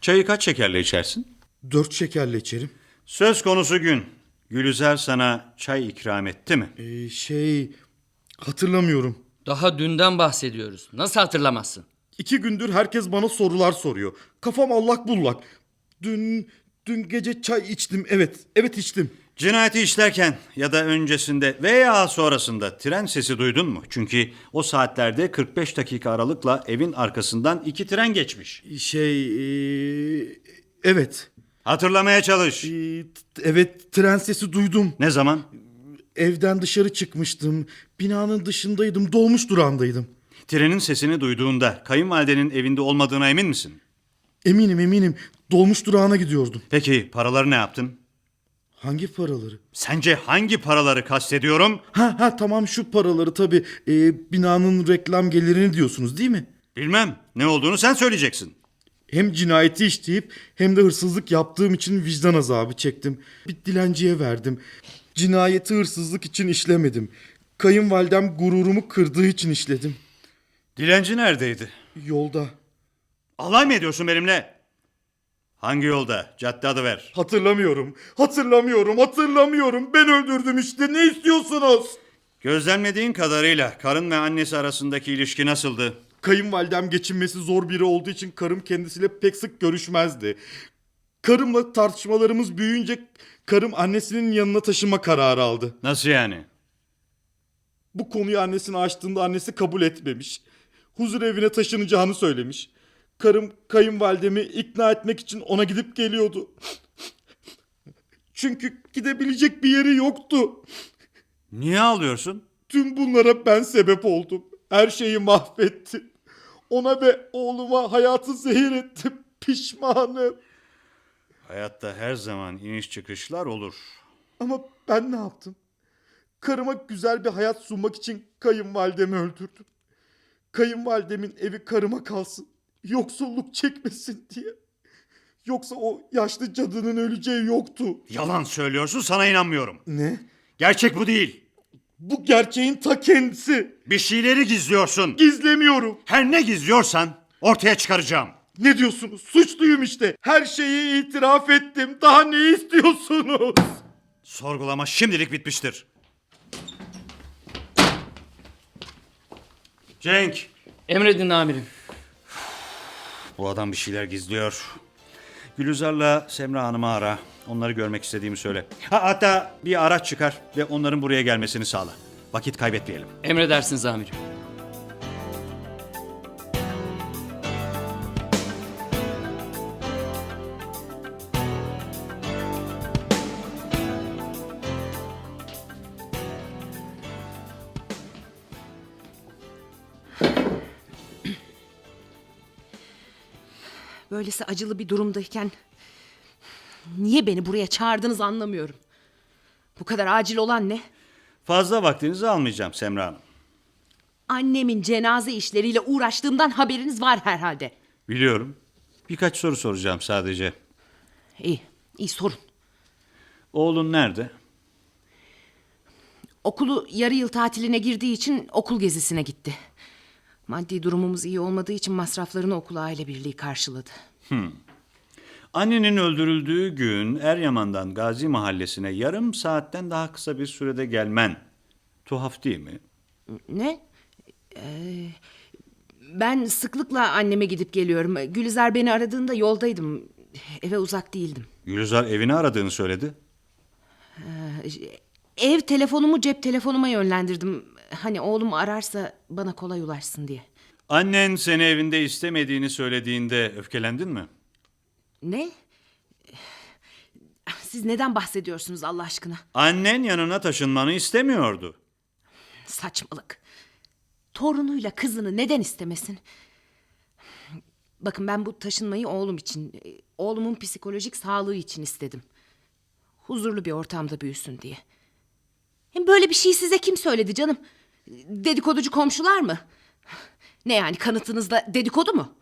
Çayı kaç şekerle içersin? Dört şekerle içerim. Söz konusu gün. Gülüzer sana çay ikram etti mi? Ee, şey hatırlamıyorum. Daha dünden bahsediyoruz. Nasıl hatırlamazsın? İki gündür herkes bana sorular soruyor. Kafam allak bullak. Dün, dün gece çay içtim. Evet, evet içtim. Cinayeti işlerken ya da öncesinde veya sonrasında tren sesi duydun mu? Çünkü o saatlerde 45 dakika aralıkla evin arkasından iki tren geçmiş. Şey, ee, evet. Hatırlamaya çalış. Ee, t- evet, tren sesi duydum. Ne zaman? Evden dışarı çıkmıştım. Binanın dışındaydım, dolmuş durağındaydım. Trenin sesini duyduğunda kayınvalidenin evinde olmadığına emin misin? Eminim eminim, dolmuş durağına gidiyordum. Peki paraları ne yaptın? Hangi paraları? Sence hangi paraları kastediyorum? Ha ha tamam şu paraları tabii. Ee, binanın reklam gelirini diyorsunuz değil mi? Bilmem. Ne olduğunu sen söyleyeceksin. Hem cinayeti işleyip hem de hırsızlık yaptığım için vicdan azabı çektim. Bir dilenciye verdim. Cinayeti hırsızlık için işlemedim. Kayınvalidem gururumu kırdığı için işledim. Dilenci neredeydi? Yolda. Alay mı ediyorsun benimle? Hangi yolda? Cadde adı ver. Hatırlamıyorum. Hatırlamıyorum. Hatırlamıyorum. Ben öldürdüm işte. Ne istiyorsunuz? Gözlemlediğin kadarıyla karın ve annesi arasındaki ilişki nasıldı? Kayınvalidem geçinmesi zor biri olduğu için karım kendisiyle pek sık görüşmezdi. Karımla tartışmalarımız büyüyünce karım annesinin yanına taşınma kararı aldı. Nasıl yani? Bu konuyu annesine açtığında annesi kabul etmemiş. Huzur evine taşınacağını söylemiş. Karım kayınvalidemi ikna etmek için ona gidip geliyordu. Çünkü gidebilecek bir yeri yoktu. Niye ağlıyorsun? Tüm bunlara ben sebep oldum. Her şeyi mahvettim. Ona ve oğluma hayatı zehir ettim. Pişmanım. Hayatta her zaman iniş çıkışlar olur. Ama ben ne yaptım? Karıma güzel bir hayat sunmak için kayınvalidemi öldürdüm. Kayınvalidemin evi karıma kalsın. Yoksulluk çekmesin diye. Yoksa o yaşlı cadının öleceği yoktu. Yalan söylüyorsun sana inanmıyorum. Ne? Gerçek bu değil. Bu gerçeğin ta kendisi. Bir şeyleri gizliyorsun. Gizlemiyorum. Her ne gizliyorsan ortaya çıkaracağım. Ne diyorsunuz? Suçluyum işte. Her şeyi itiraf ettim. Daha ne istiyorsunuz? Sorgulama şimdilik bitmiştir. Cenk, Emredin amirim. Bu adam bir şeyler gizliyor. Gülizar'la Semra Hanım'ı ara. Onları görmek istediğimi söyle. Ha, hatta bir araç çıkar ve onların buraya gelmesini sağla. Vakit kaybetmeyelim. Emredersiniz amirim. Böylesi acılı bir durumdayken niye beni buraya çağırdınız anlamıyorum. Bu kadar acil olan ne? Fazla vaktinizi almayacağım Semra Hanım. Annemin cenaze işleriyle uğraştığımdan haberiniz var herhalde. Biliyorum. Birkaç soru soracağım sadece. İyi, iyi sorun. Oğlun nerede? Okulu yarı yıl tatiline girdiği için okul gezisine gitti. Maddi durumumuz iyi olmadığı için masraflarını okula aile birliği karşıladı. Annenin öldürüldüğü gün Eryaman'dan Gazi Mahallesi'ne yarım saatten daha kısa bir sürede gelmen tuhaf değil mi? Ne? Ee, ben sıklıkla anneme gidip geliyorum. Gülizar beni aradığında yoldaydım. Eve uzak değildim. Gülizar evini aradığını söyledi. Ev telefonumu cep telefonuma yönlendirdim. Hani oğlum ararsa bana kolay ulaşsın diye. Annen seni evinde istemediğini söylediğinde öfkelendin mi? Ne? Siz neden bahsediyorsunuz Allah aşkına? Annen yanına taşınmanı istemiyordu. Saçmalık. Torunuyla kızını neden istemesin? Bakın ben bu taşınmayı oğlum için, oğlumun psikolojik sağlığı için istedim. Huzurlu bir ortamda büyüsün diye. Hem böyle bir şey size kim söyledi canım? Dedikoducu komşular mı? Ne yani kanıtınızda dedikodu mu?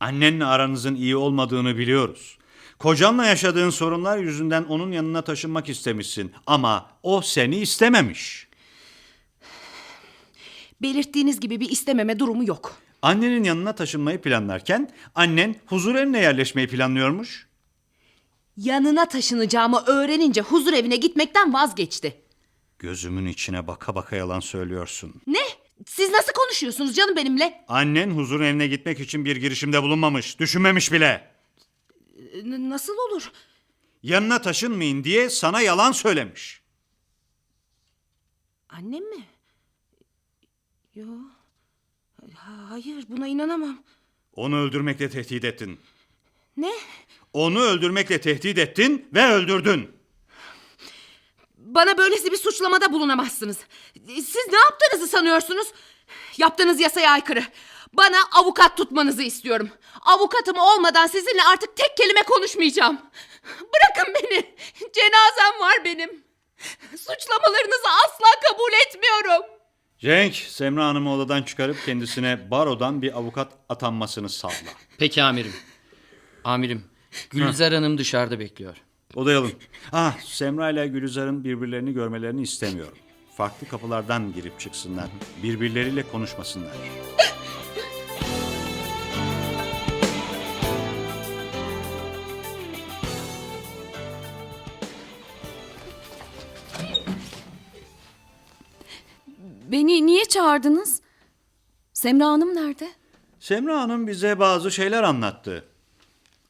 Annenle aranızın iyi olmadığını biliyoruz. Kocanla yaşadığın sorunlar yüzünden onun yanına taşınmak istemişsin ama o seni istememiş. Belirttiğiniz gibi bir istememe durumu yok. Annenin yanına taşınmayı planlarken annen huzur evine yerleşmeyi planlıyormuş. Yanına taşınacağımı öğrenince huzur evine gitmekten vazgeçti. Gözümün içine baka baka yalan söylüyorsun. Ne? Siz nasıl konuşuyorsunuz canım benimle? Annen huzur evine gitmek için bir girişimde bulunmamış, düşünmemiş bile. N- nasıl olur? Yanına taşınmayın diye sana yalan söylemiş. Annem mi? Yo. Ha- Hayır buna inanamam. Onu öldürmekle tehdit ettin. Ne? Onu öldürmekle tehdit ettin ve öldürdün. Bana böylesi bir suçlamada bulunamazsınız. Siz ne yaptığınızı sanıyorsunuz? Yaptığınız yasaya aykırı. Bana avukat tutmanızı istiyorum. Avukatım olmadan sizinle artık tek kelime konuşmayacağım. Bırakın beni. Cenazem var benim. Suçlamalarınızı asla kabul etmiyorum. Cenk, Semra Hanım'ı odadan çıkarıp kendisine barodan bir avukat atanmasını sağla. Peki amirim. Amirim, Gülizar Hanım dışarıda bekliyor. Odaya alın. Ah, Semra ile Gülizar'ın birbirlerini görmelerini istemiyorum. Farklı kapılardan girip çıksınlar. Birbirleriyle konuşmasınlar. Beni niye çağırdınız? Semra Hanım nerede? Semra Hanım bize bazı şeyler anlattı.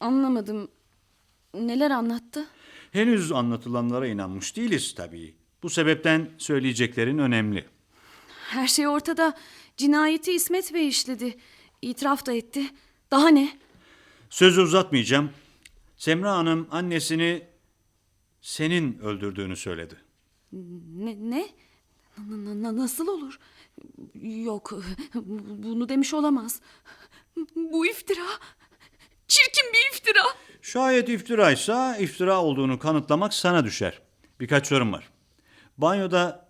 Anlamadım. Neler anlattı? Henüz anlatılanlara inanmış değiliz tabii. Bu sebepten söyleyeceklerin önemli. Her şey ortada. Cinayeti İsmet Bey işledi. İtiraf da etti. Daha ne? Sözü uzatmayacağım. Semra Hanım annesini senin öldürdüğünü söyledi. Ne? ne? Na- na- na- nasıl olur? Yok, bunu demiş olamaz. Bu iftira. Çirkin bir iftira. Şayet iftiraysa iftira olduğunu kanıtlamak sana düşer. Birkaç sorum var. Banyoda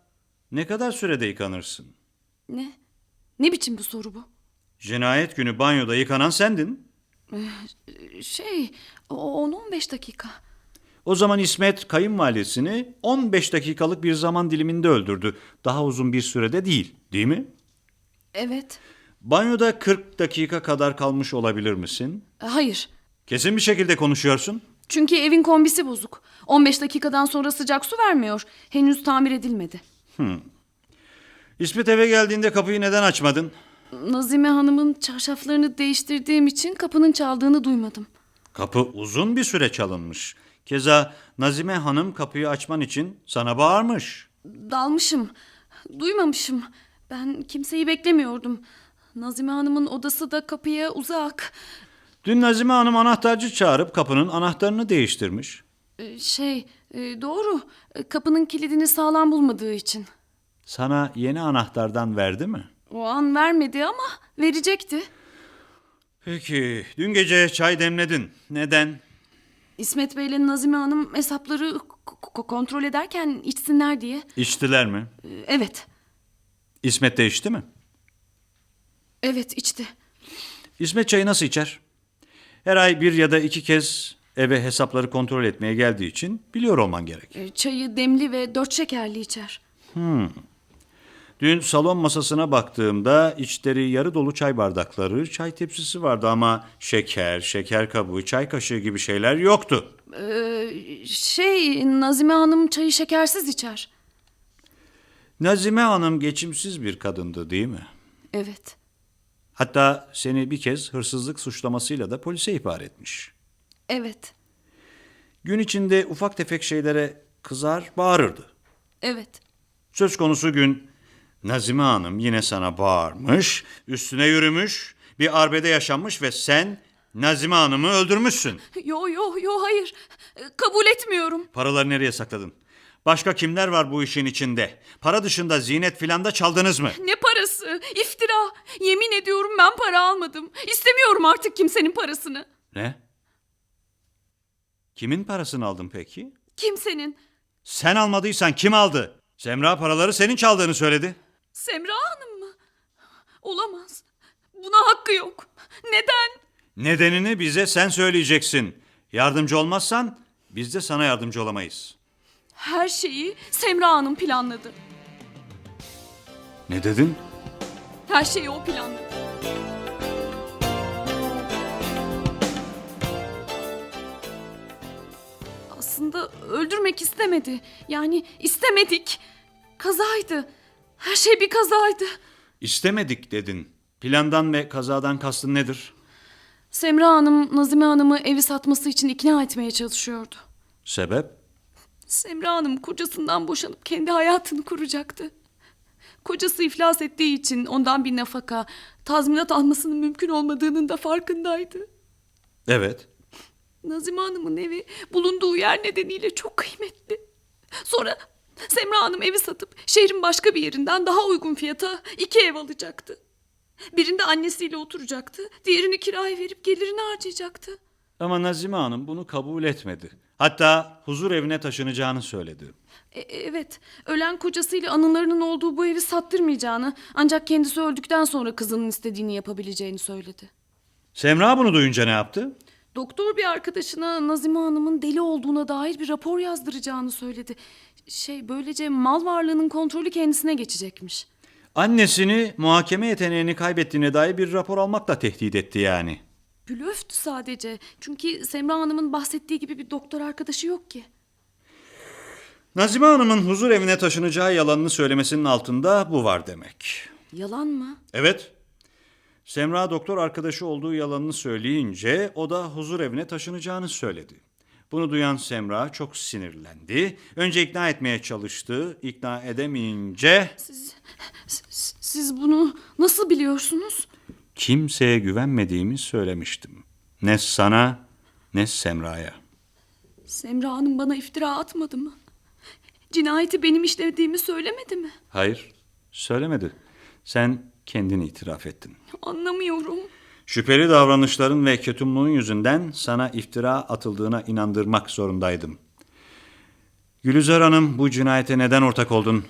ne kadar sürede yıkanırsın? Ne? Ne biçim bir soru bu? Cinayet günü banyoda yıkanan sendin. Şey, o- 10-15 dakika. O zaman İsmet kayınvalidesini 15 dakikalık bir zaman diliminde öldürdü. Daha uzun bir sürede değil, değil mi? Evet. Banyoda 40 dakika kadar kalmış olabilir misin? Hayır. Kesin bir şekilde konuşuyorsun. Çünkü evin kombisi bozuk. 15 dakikadan sonra sıcak su vermiyor. Henüz tamir edilmedi. İsmet eve geldiğinde kapıyı neden açmadın? Nazime Hanım'ın çarşaflarını değiştirdiğim için kapının çaldığını duymadım. Kapı uzun bir süre çalınmış. Keza Nazime Hanım kapıyı açman için sana bağırmış. Dalmışım. Duymamışım. Ben kimseyi beklemiyordum. Nazime Hanım'ın odası da kapıya uzak. Dün Nazime Hanım anahtarcı çağırıp kapının anahtarını değiştirmiş. Ee, Şey, e, doğru. E, Kapının kilidini sağlam bulmadığı için. Sana yeni anahtardan verdi mi? O an vermedi ama verecekti. Peki, dün gece çay demledin. Neden? İsmet Bey ile Nazime Hanım hesapları kontrol ederken içsinler diye. İçtiler mi? Ee, Evet, İsmet de içti mi? evet içti. İsmet çayı nasıl içer? Her ay bir ya da iki kez eve hesapları kontrol etmeye geldiği için biliyor olman gerek. Ee, Çayı demli ve dört şekerli içer. Dün salon masasına baktığımda içleri yarı dolu çay bardakları, çay tepsisi vardı ama şeker, şeker kabuğu, çay kaşığı gibi şeyler yoktu. Ee, şey, Nazime Hanım çayı şekersiz içer. Nazime Hanım geçimsiz bir kadındı değil mi? Evet, Hatta seni bir kez hırsızlık suçlamasıyla da polise ihbar etmiş. evet, Gün içinde ufak tefek şeylere kızar, bağırırdı. evet. Söz konusu gün Nazime Hanım yine sana bağırmış, üstüne yürümüş, bir arbede yaşanmış ve sen Nazime Hanım'ı öldürmüşsün. Yo yo yo hayır. Kabul etmiyorum. Paraları nereye sakladın? Başka kimler var bu işin içinde? Para dışında zinet filan da çaldınız mı? Ne parası? İftira. Yemin ediyorum ben para almadım. İstemiyorum artık kimsenin parasını. Ne? Kimin parasını aldın peki? Kimsenin. Sen almadıysan kim aldı? Semra paraları senin çaldığını söyledi. Semra Hanım mı? Olamaz. Buna hakkı yok. Neden? Nedenini bize sen söyleyeceksin. Yardımcı olmazsan biz de sana yardımcı olamayız. Her şeyi Semra Hanım planladı. Ne dedin? Her şeyi o planladı. Aslında öldürmek istemedi. Yani istemedik. Kazaydı. Her şey bir kazaydı. İstemedik dedin. Plandan ve kazadan kastın nedir? Semra Hanım Nazime Hanım'ı evi satması için ikna etmeye çalışıyordu. Sebep? Semra Hanım kocasından boşanıp kendi hayatını kuracaktı. Kocası iflas ettiği için ondan bir nafaka, tazminat almasının mümkün olmadığının da farkındaydı. Evet. Nazime Hanım'ın evi bulunduğu yer nedeniyle çok kıymetli. Sonra Semra Hanım evi satıp şehrin başka bir yerinden daha uygun fiyata iki ev alacaktı. Birinde annesiyle oturacaktı, diğerini kiraya verip gelirini harcayacaktı. Ama Nazime Hanım bunu kabul etmedi. Hatta huzur evine taşınacağını söyledi. E- evet, ölen kocasıyla anılarının olduğu bu evi sattırmayacağını, ancak kendisi öldükten sonra kızının istediğini yapabileceğini söyledi. Semra bunu duyunca ne yaptı? Doktor bir arkadaşına Nazime Hanım'ın deli olduğuna dair bir rapor yazdıracağını söyledi. Şey, böylece mal varlığının kontrolü kendisine geçecekmiş. Annesini muhakeme yeteneğini kaybettiğine dair bir rapor almakla tehdit etti yani. Blöftü sadece. Çünkü Semra Hanım'ın bahsettiği gibi bir doktor arkadaşı yok ki. Nazime Hanım'ın huzur evine taşınacağı yalanını söylemesinin altında bu var demek. Yalan mı? Evet. Semra doktor arkadaşı olduğu yalanını söyleyince o da huzur evine taşınacağını söyledi. Bunu duyan Semra çok sinirlendi. Önce ikna etmeye çalıştı. İkna edemeyince Siz, siz, siz bunu nasıl biliyorsunuz? Kimseye güvenmediğimi söylemiştim. Ne sana ne Semra'ya. Semra Hanım bana iftira atmadı mı? Cinayeti benim işlediğimi söylemedi mi? Hayır, söylemedi. Sen kendini itiraf ettin. Anlamıyorum. Şüpheli davranışların ve ketumluğun yüzünden sana iftira atıldığına inandırmak zorundaydım. Gülizar Hanım bu cinayete neden ortak oldun?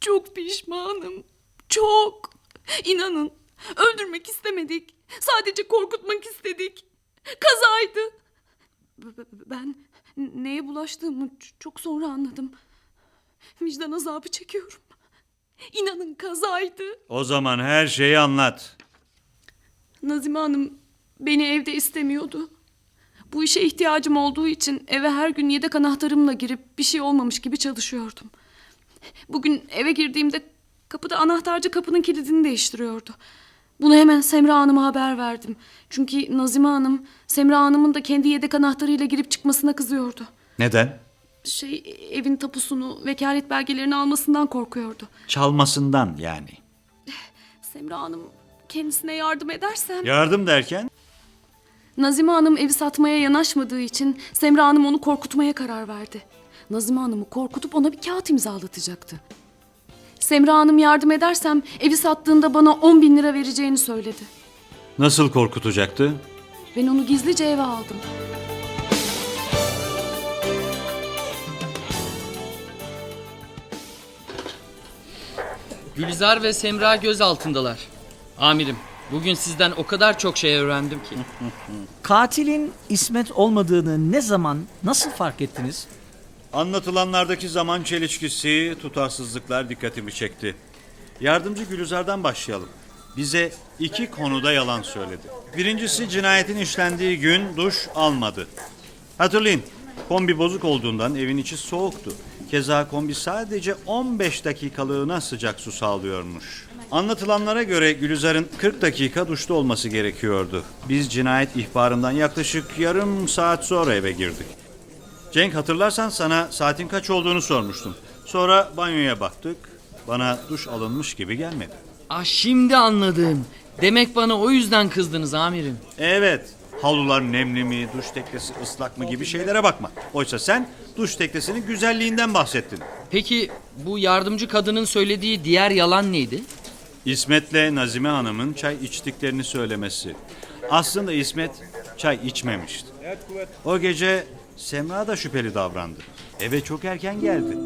Çok pişmanım. Çok. İnanın öldürmek istemedik. Sadece korkutmak istedik. Kazaydı. Ben neye bulaştığımı çok sonra anladım. Vicdan azabı çekiyorum. İnanın kazaydı. O zaman her şeyi anlat. Nazime Hanım beni evde istemiyordu. Bu işe ihtiyacım olduğu için eve her gün yedek anahtarımla girip bir şey olmamış gibi çalışıyordum. Bugün eve girdiğimde kapıda anahtarcı kapının kilidini değiştiriyordu. Bunu hemen Semra Hanım'a haber verdim. Çünkü Nazime Hanım Semra Hanım'ın da kendi yedek anahtarıyla girip çıkmasına kızıyordu. Neden? Şey evin tapusunu, vekalet belgelerini almasından korkuyordu. Çalmasından yani. Semra Hanım kendisine yardım edersem... Yardım derken? Nazime Hanım evi satmaya yanaşmadığı için Semra Hanım onu korkutmaya karar verdi. Nazime Hanım'ı korkutup ona bir kağıt imzalatacaktı. Semra Hanım yardım edersem evi sattığında bana 10 bin lira vereceğini söyledi. Nasıl korkutacaktı? Ben onu gizlice eve aldım. Gülizar ve Semra göz altındalar. Amirim, bugün sizden o kadar çok şey öğrendim ki. Katilin İsmet olmadığını ne zaman, nasıl fark ettiniz? Anlatılanlardaki zaman çelişkisi, tutarsızlıklar dikkatimi çekti. Yardımcı Gülizar'dan başlayalım. Bize iki konuda yalan söyledi. Birincisi cinayetin işlendiği gün duş almadı. Hatırlayın, kombi bozuk olduğundan evin içi soğuktu. Keza kombi sadece 15 dakikalığına sıcak su sağlıyormuş. Anlatılanlara göre Gülizar'ın 40 dakika duşta olması gerekiyordu. Biz cinayet ihbarından yaklaşık yarım saat sonra eve girdik. Cenk hatırlarsan sana saatin kaç olduğunu sormuştum. Sonra banyoya baktık. Bana duş alınmış gibi gelmedi. Ah şimdi anladım. Demek bana o yüzden kızdınız amirim. Evet. Halular nemli mi, duş teknesi ıslak mı gibi şeylere bakma. Oysa sen duş teknesinin güzelliğinden bahsettin. Peki bu yardımcı kadının söylediği diğer yalan neydi? İsmet'le Nazime Hanım'ın çay içtiklerini söylemesi. Aslında İsmet çay içmemişti. O gece Semra da şüpheli davrandı. Eve çok erken geldi.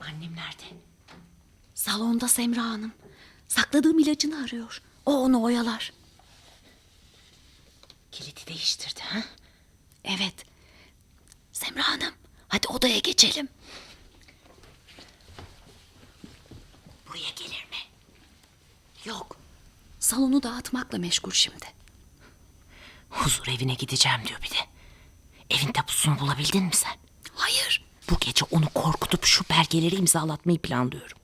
Annem nerede? Salonda Semra Hanım. Sakladığım ilacını arıyor. O onu oyalar. Kilidi değiştirdi ha? Evet. Semra Hanım hadi odaya geçelim. Buraya gelir? Yok. Salonu dağıtmakla meşgul şimdi. Huzur evine gideceğim diyor bir de. Evin tapusunu bulabildin mi sen? Hayır. Bu gece onu korkutup şu belgeleri imzalatmayı planlıyorum.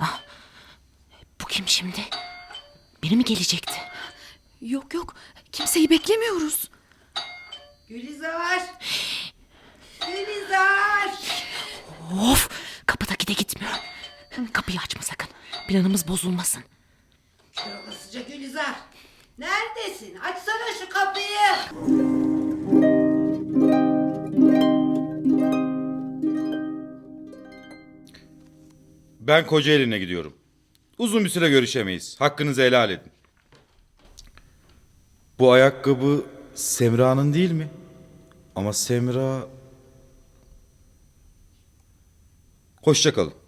Ah, bu kim şimdi? Biri mi gelecekti? Yok yok kimseyi beklemiyoruz. Gülizar! Gülizar! Of kapıdaki de gitmiyor. Kapıyı açma sakın. Planımız bozulmasın. Olasıca Gülizar. Neredesin? Açsana şu kapıyı. Ben Kocaeli'ne gidiyorum. Uzun bir süre görüşemeyiz. Hakkınızı helal edin. Bu ayakkabı Semra'nın değil mi? Ama Semra... Hoşça kalın.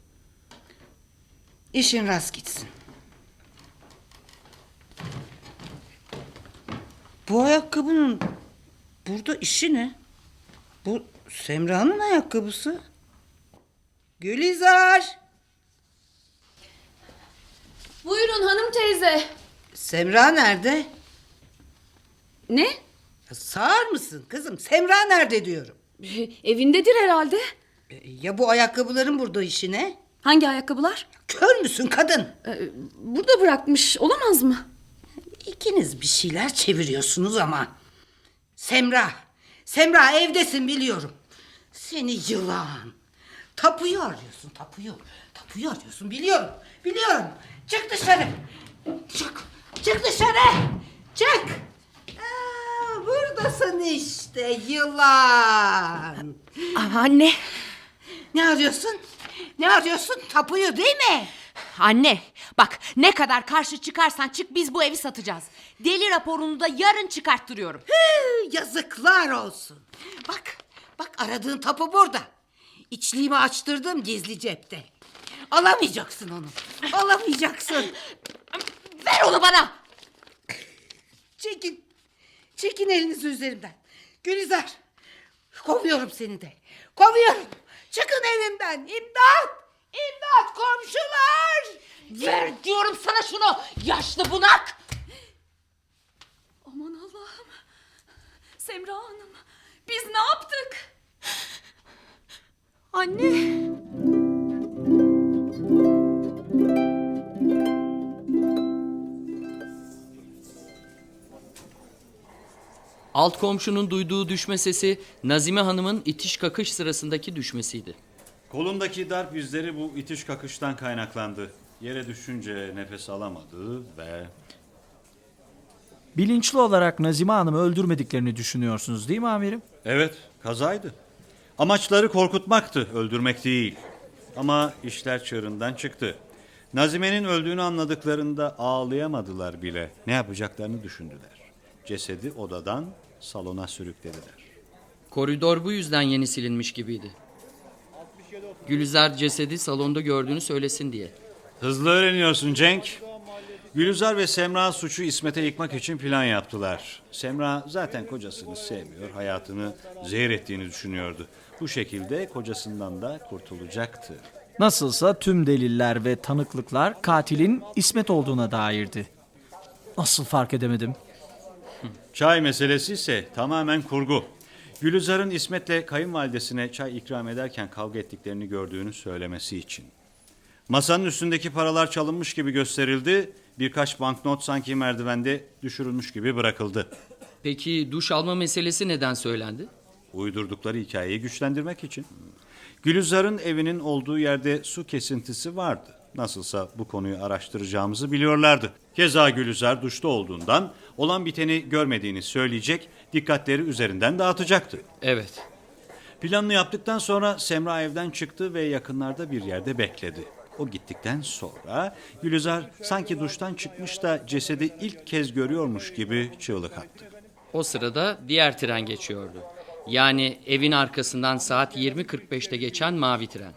İşin rast gitsin. Bu ayakkabının burada işi ne? Bu Semra'nın ayakkabısı. Gülizar! Buyurun hanım teyze. Semra nerede? Ne? Sağır mısın kızım? Semra nerede diyorum. Evindedir herhalde. E, Ya bu ayakkabıların burada işi ne? Hangi ayakkabılar? Kör müsün kadın? Ee, burada bırakmış olamaz mı? İkiniz bir şeyler çeviriyorsunuz ama. Semra, Semra evdesin biliyorum. Seni yılan. Tapuyu arıyorsun, tapuyu. Tapuyu arıyorsun biliyorum, biliyorum. Çık dışarı. Çık, çık dışarı. Çık. Aa, buradasın işte yılan. anne. Ne arıyorsun? Ne arıyorsun? Tapuyu değil mi? Anne bak ne kadar karşı çıkarsan çık biz bu evi satacağız. Deli raporunu da yarın çıkarttırıyorum. Hı, yazıklar olsun. Bak, bak aradığın tapu burada. İçliğimi açtırdım gizli cepte. Alamayacaksın onu. Alamayacaksın. Ver onu bana. Çekin. Çekin elinizi üzerimden. Gülizar. Kovuyorum seni de. Kovuyorum. Çıkın evimden. İmdat. İmdat komşular. Ver diyorum sana şunu yaşlı bunak. Aman Allah'ım. Semra Hanım biz ne yaptık? Anne. Alt komşunun duyduğu düşme sesi Nazime Hanım'ın itiş kakış sırasındaki düşmesiydi. Kolundaki darp izleri bu itiş kakıştan kaynaklandı. Yere düşünce nefes alamadı ve Bilinçli olarak Nazime Hanım'ı öldürmediklerini düşünüyorsunuz değil mi amirim? Evet, kazaydı. Amaçları korkutmaktı, öldürmek değil. Ama işler çığırından çıktı. Nazime'nin öldüğünü anladıklarında ağlayamadılar bile. Ne yapacaklarını düşündüler. Cesedi odadan salona sürüklediler. Koridor bu yüzden yeni silinmiş gibiydi. Gülizar cesedi salonda gördüğünü söylesin diye. Hızlı öğreniyorsun Cenk. Gülizar ve Semra suçu İsmet'e yıkmak için plan yaptılar. Semra zaten kocasını sevmiyor, hayatını zehir ettiğini düşünüyordu. Bu şekilde kocasından da kurtulacaktı. Nasılsa tüm deliller ve tanıklıklar katilin İsmet olduğuna dairdi. Nasıl fark edemedim? Çay meselesi ise tamamen kurgu. Gülizar'ın İsmet'le kayınvalidesine çay ikram ederken kavga ettiklerini gördüğünü söylemesi için. Masanın üstündeki paralar çalınmış gibi gösterildi. Birkaç banknot sanki merdivende düşürülmüş gibi bırakıldı. Peki duş alma meselesi neden söylendi? Uydurdukları hikayeyi güçlendirmek için. Gülizar'ın evinin olduğu yerde su kesintisi vardı. Nasılsa bu konuyu araştıracağımızı biliyorlardı. Keza Gülizar duşta olduğundan olan biteni görmediğini söyleyecek, dikkatleri üzerinden dağıtacaktı. Evet. Planını yaptıktan sonra Semra evden çıktı ve yakınlarda bir yerde bekledi. O gittikten sonra Gülizar sanki duştan çıkmış da cesedi ilk kez görüyormuş gibi çığlık attı. O sırada diğer tren geçiyordu. Yani evin arkasından saat 20.45'te geçen mavi tren.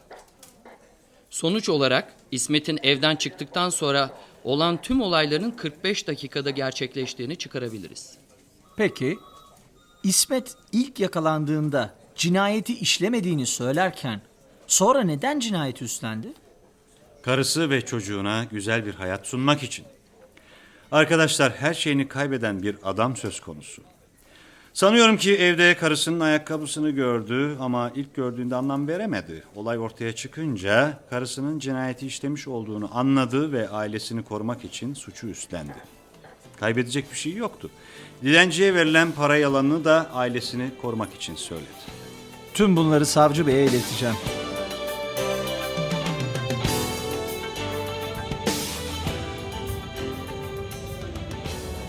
Sonuç olarak İsmet'in evden çıktıktan sonra olan tüm olayların 45 dakikada gerçekleştiğini çıkarabiliriz. Peki İsmet ilk yakalandığında cinayeti işlemediğini söylerken sonra neden cinayeti üstlendi? Karısı ve çocuğuna güzel bir hayat sunmak için. Arkadaşlar her şeyini kaybeden bir adam söz konusu. Sanıyorum ki evde karısının ayakkabısını gördü ama ilk gördüğünde anlam veremedi. Olay ortaya çıkınca karısının cinayeti işlemiş olduğunu anladı ve ailesini korumak için suçu üstlendi. Kaybedecek bir şey yoktu. Dilenciye verilen para yalanını da ailesini korumak için söyledi. Tüm bunları savcı beye ileteceğim.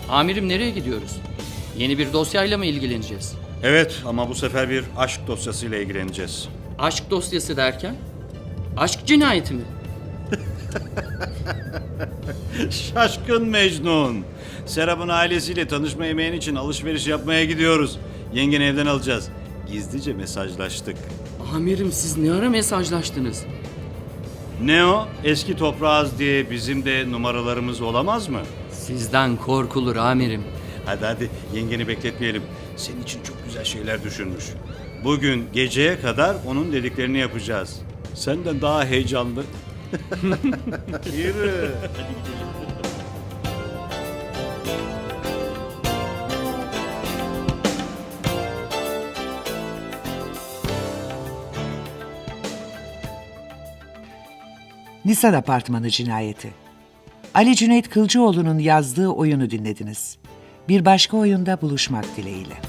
Amirim nereye gidiyoruz? Yeni bir dosyayla mı ilgileneceğiz? Evet ama bu sefer bir aşk dosyasıyla ilgileneceğiz. Aşk dosyası derken? Aşk cinayeti mi? Şaşkın Mecnun. Serap'ın ailesiyle tanışma yemeğin için alışveriş yapmaya gidiyoruz. Yengeni evden alacağız. Gizlice mesajlaştık. Amirim siz ne ara mesajlaştınız? Ne o? Eski toprağız diye bizim de numaralarımız olamaz mı? Sizden korkulur amirim. Hadi hadi yengeni bekletmeyelim. Senin için çok güzel şeyler düşünmüş. Bugün geceye kadar onun dediklerini yapacağız. Senden daha heyecanlı. Yürü. Nisan Apartmanı Cinayeti. Ali Cüneyt Kılcıoğlu'nun yazdığı oyunu dinlediniz. Bir başka oyunda buluşmak dileğiyle.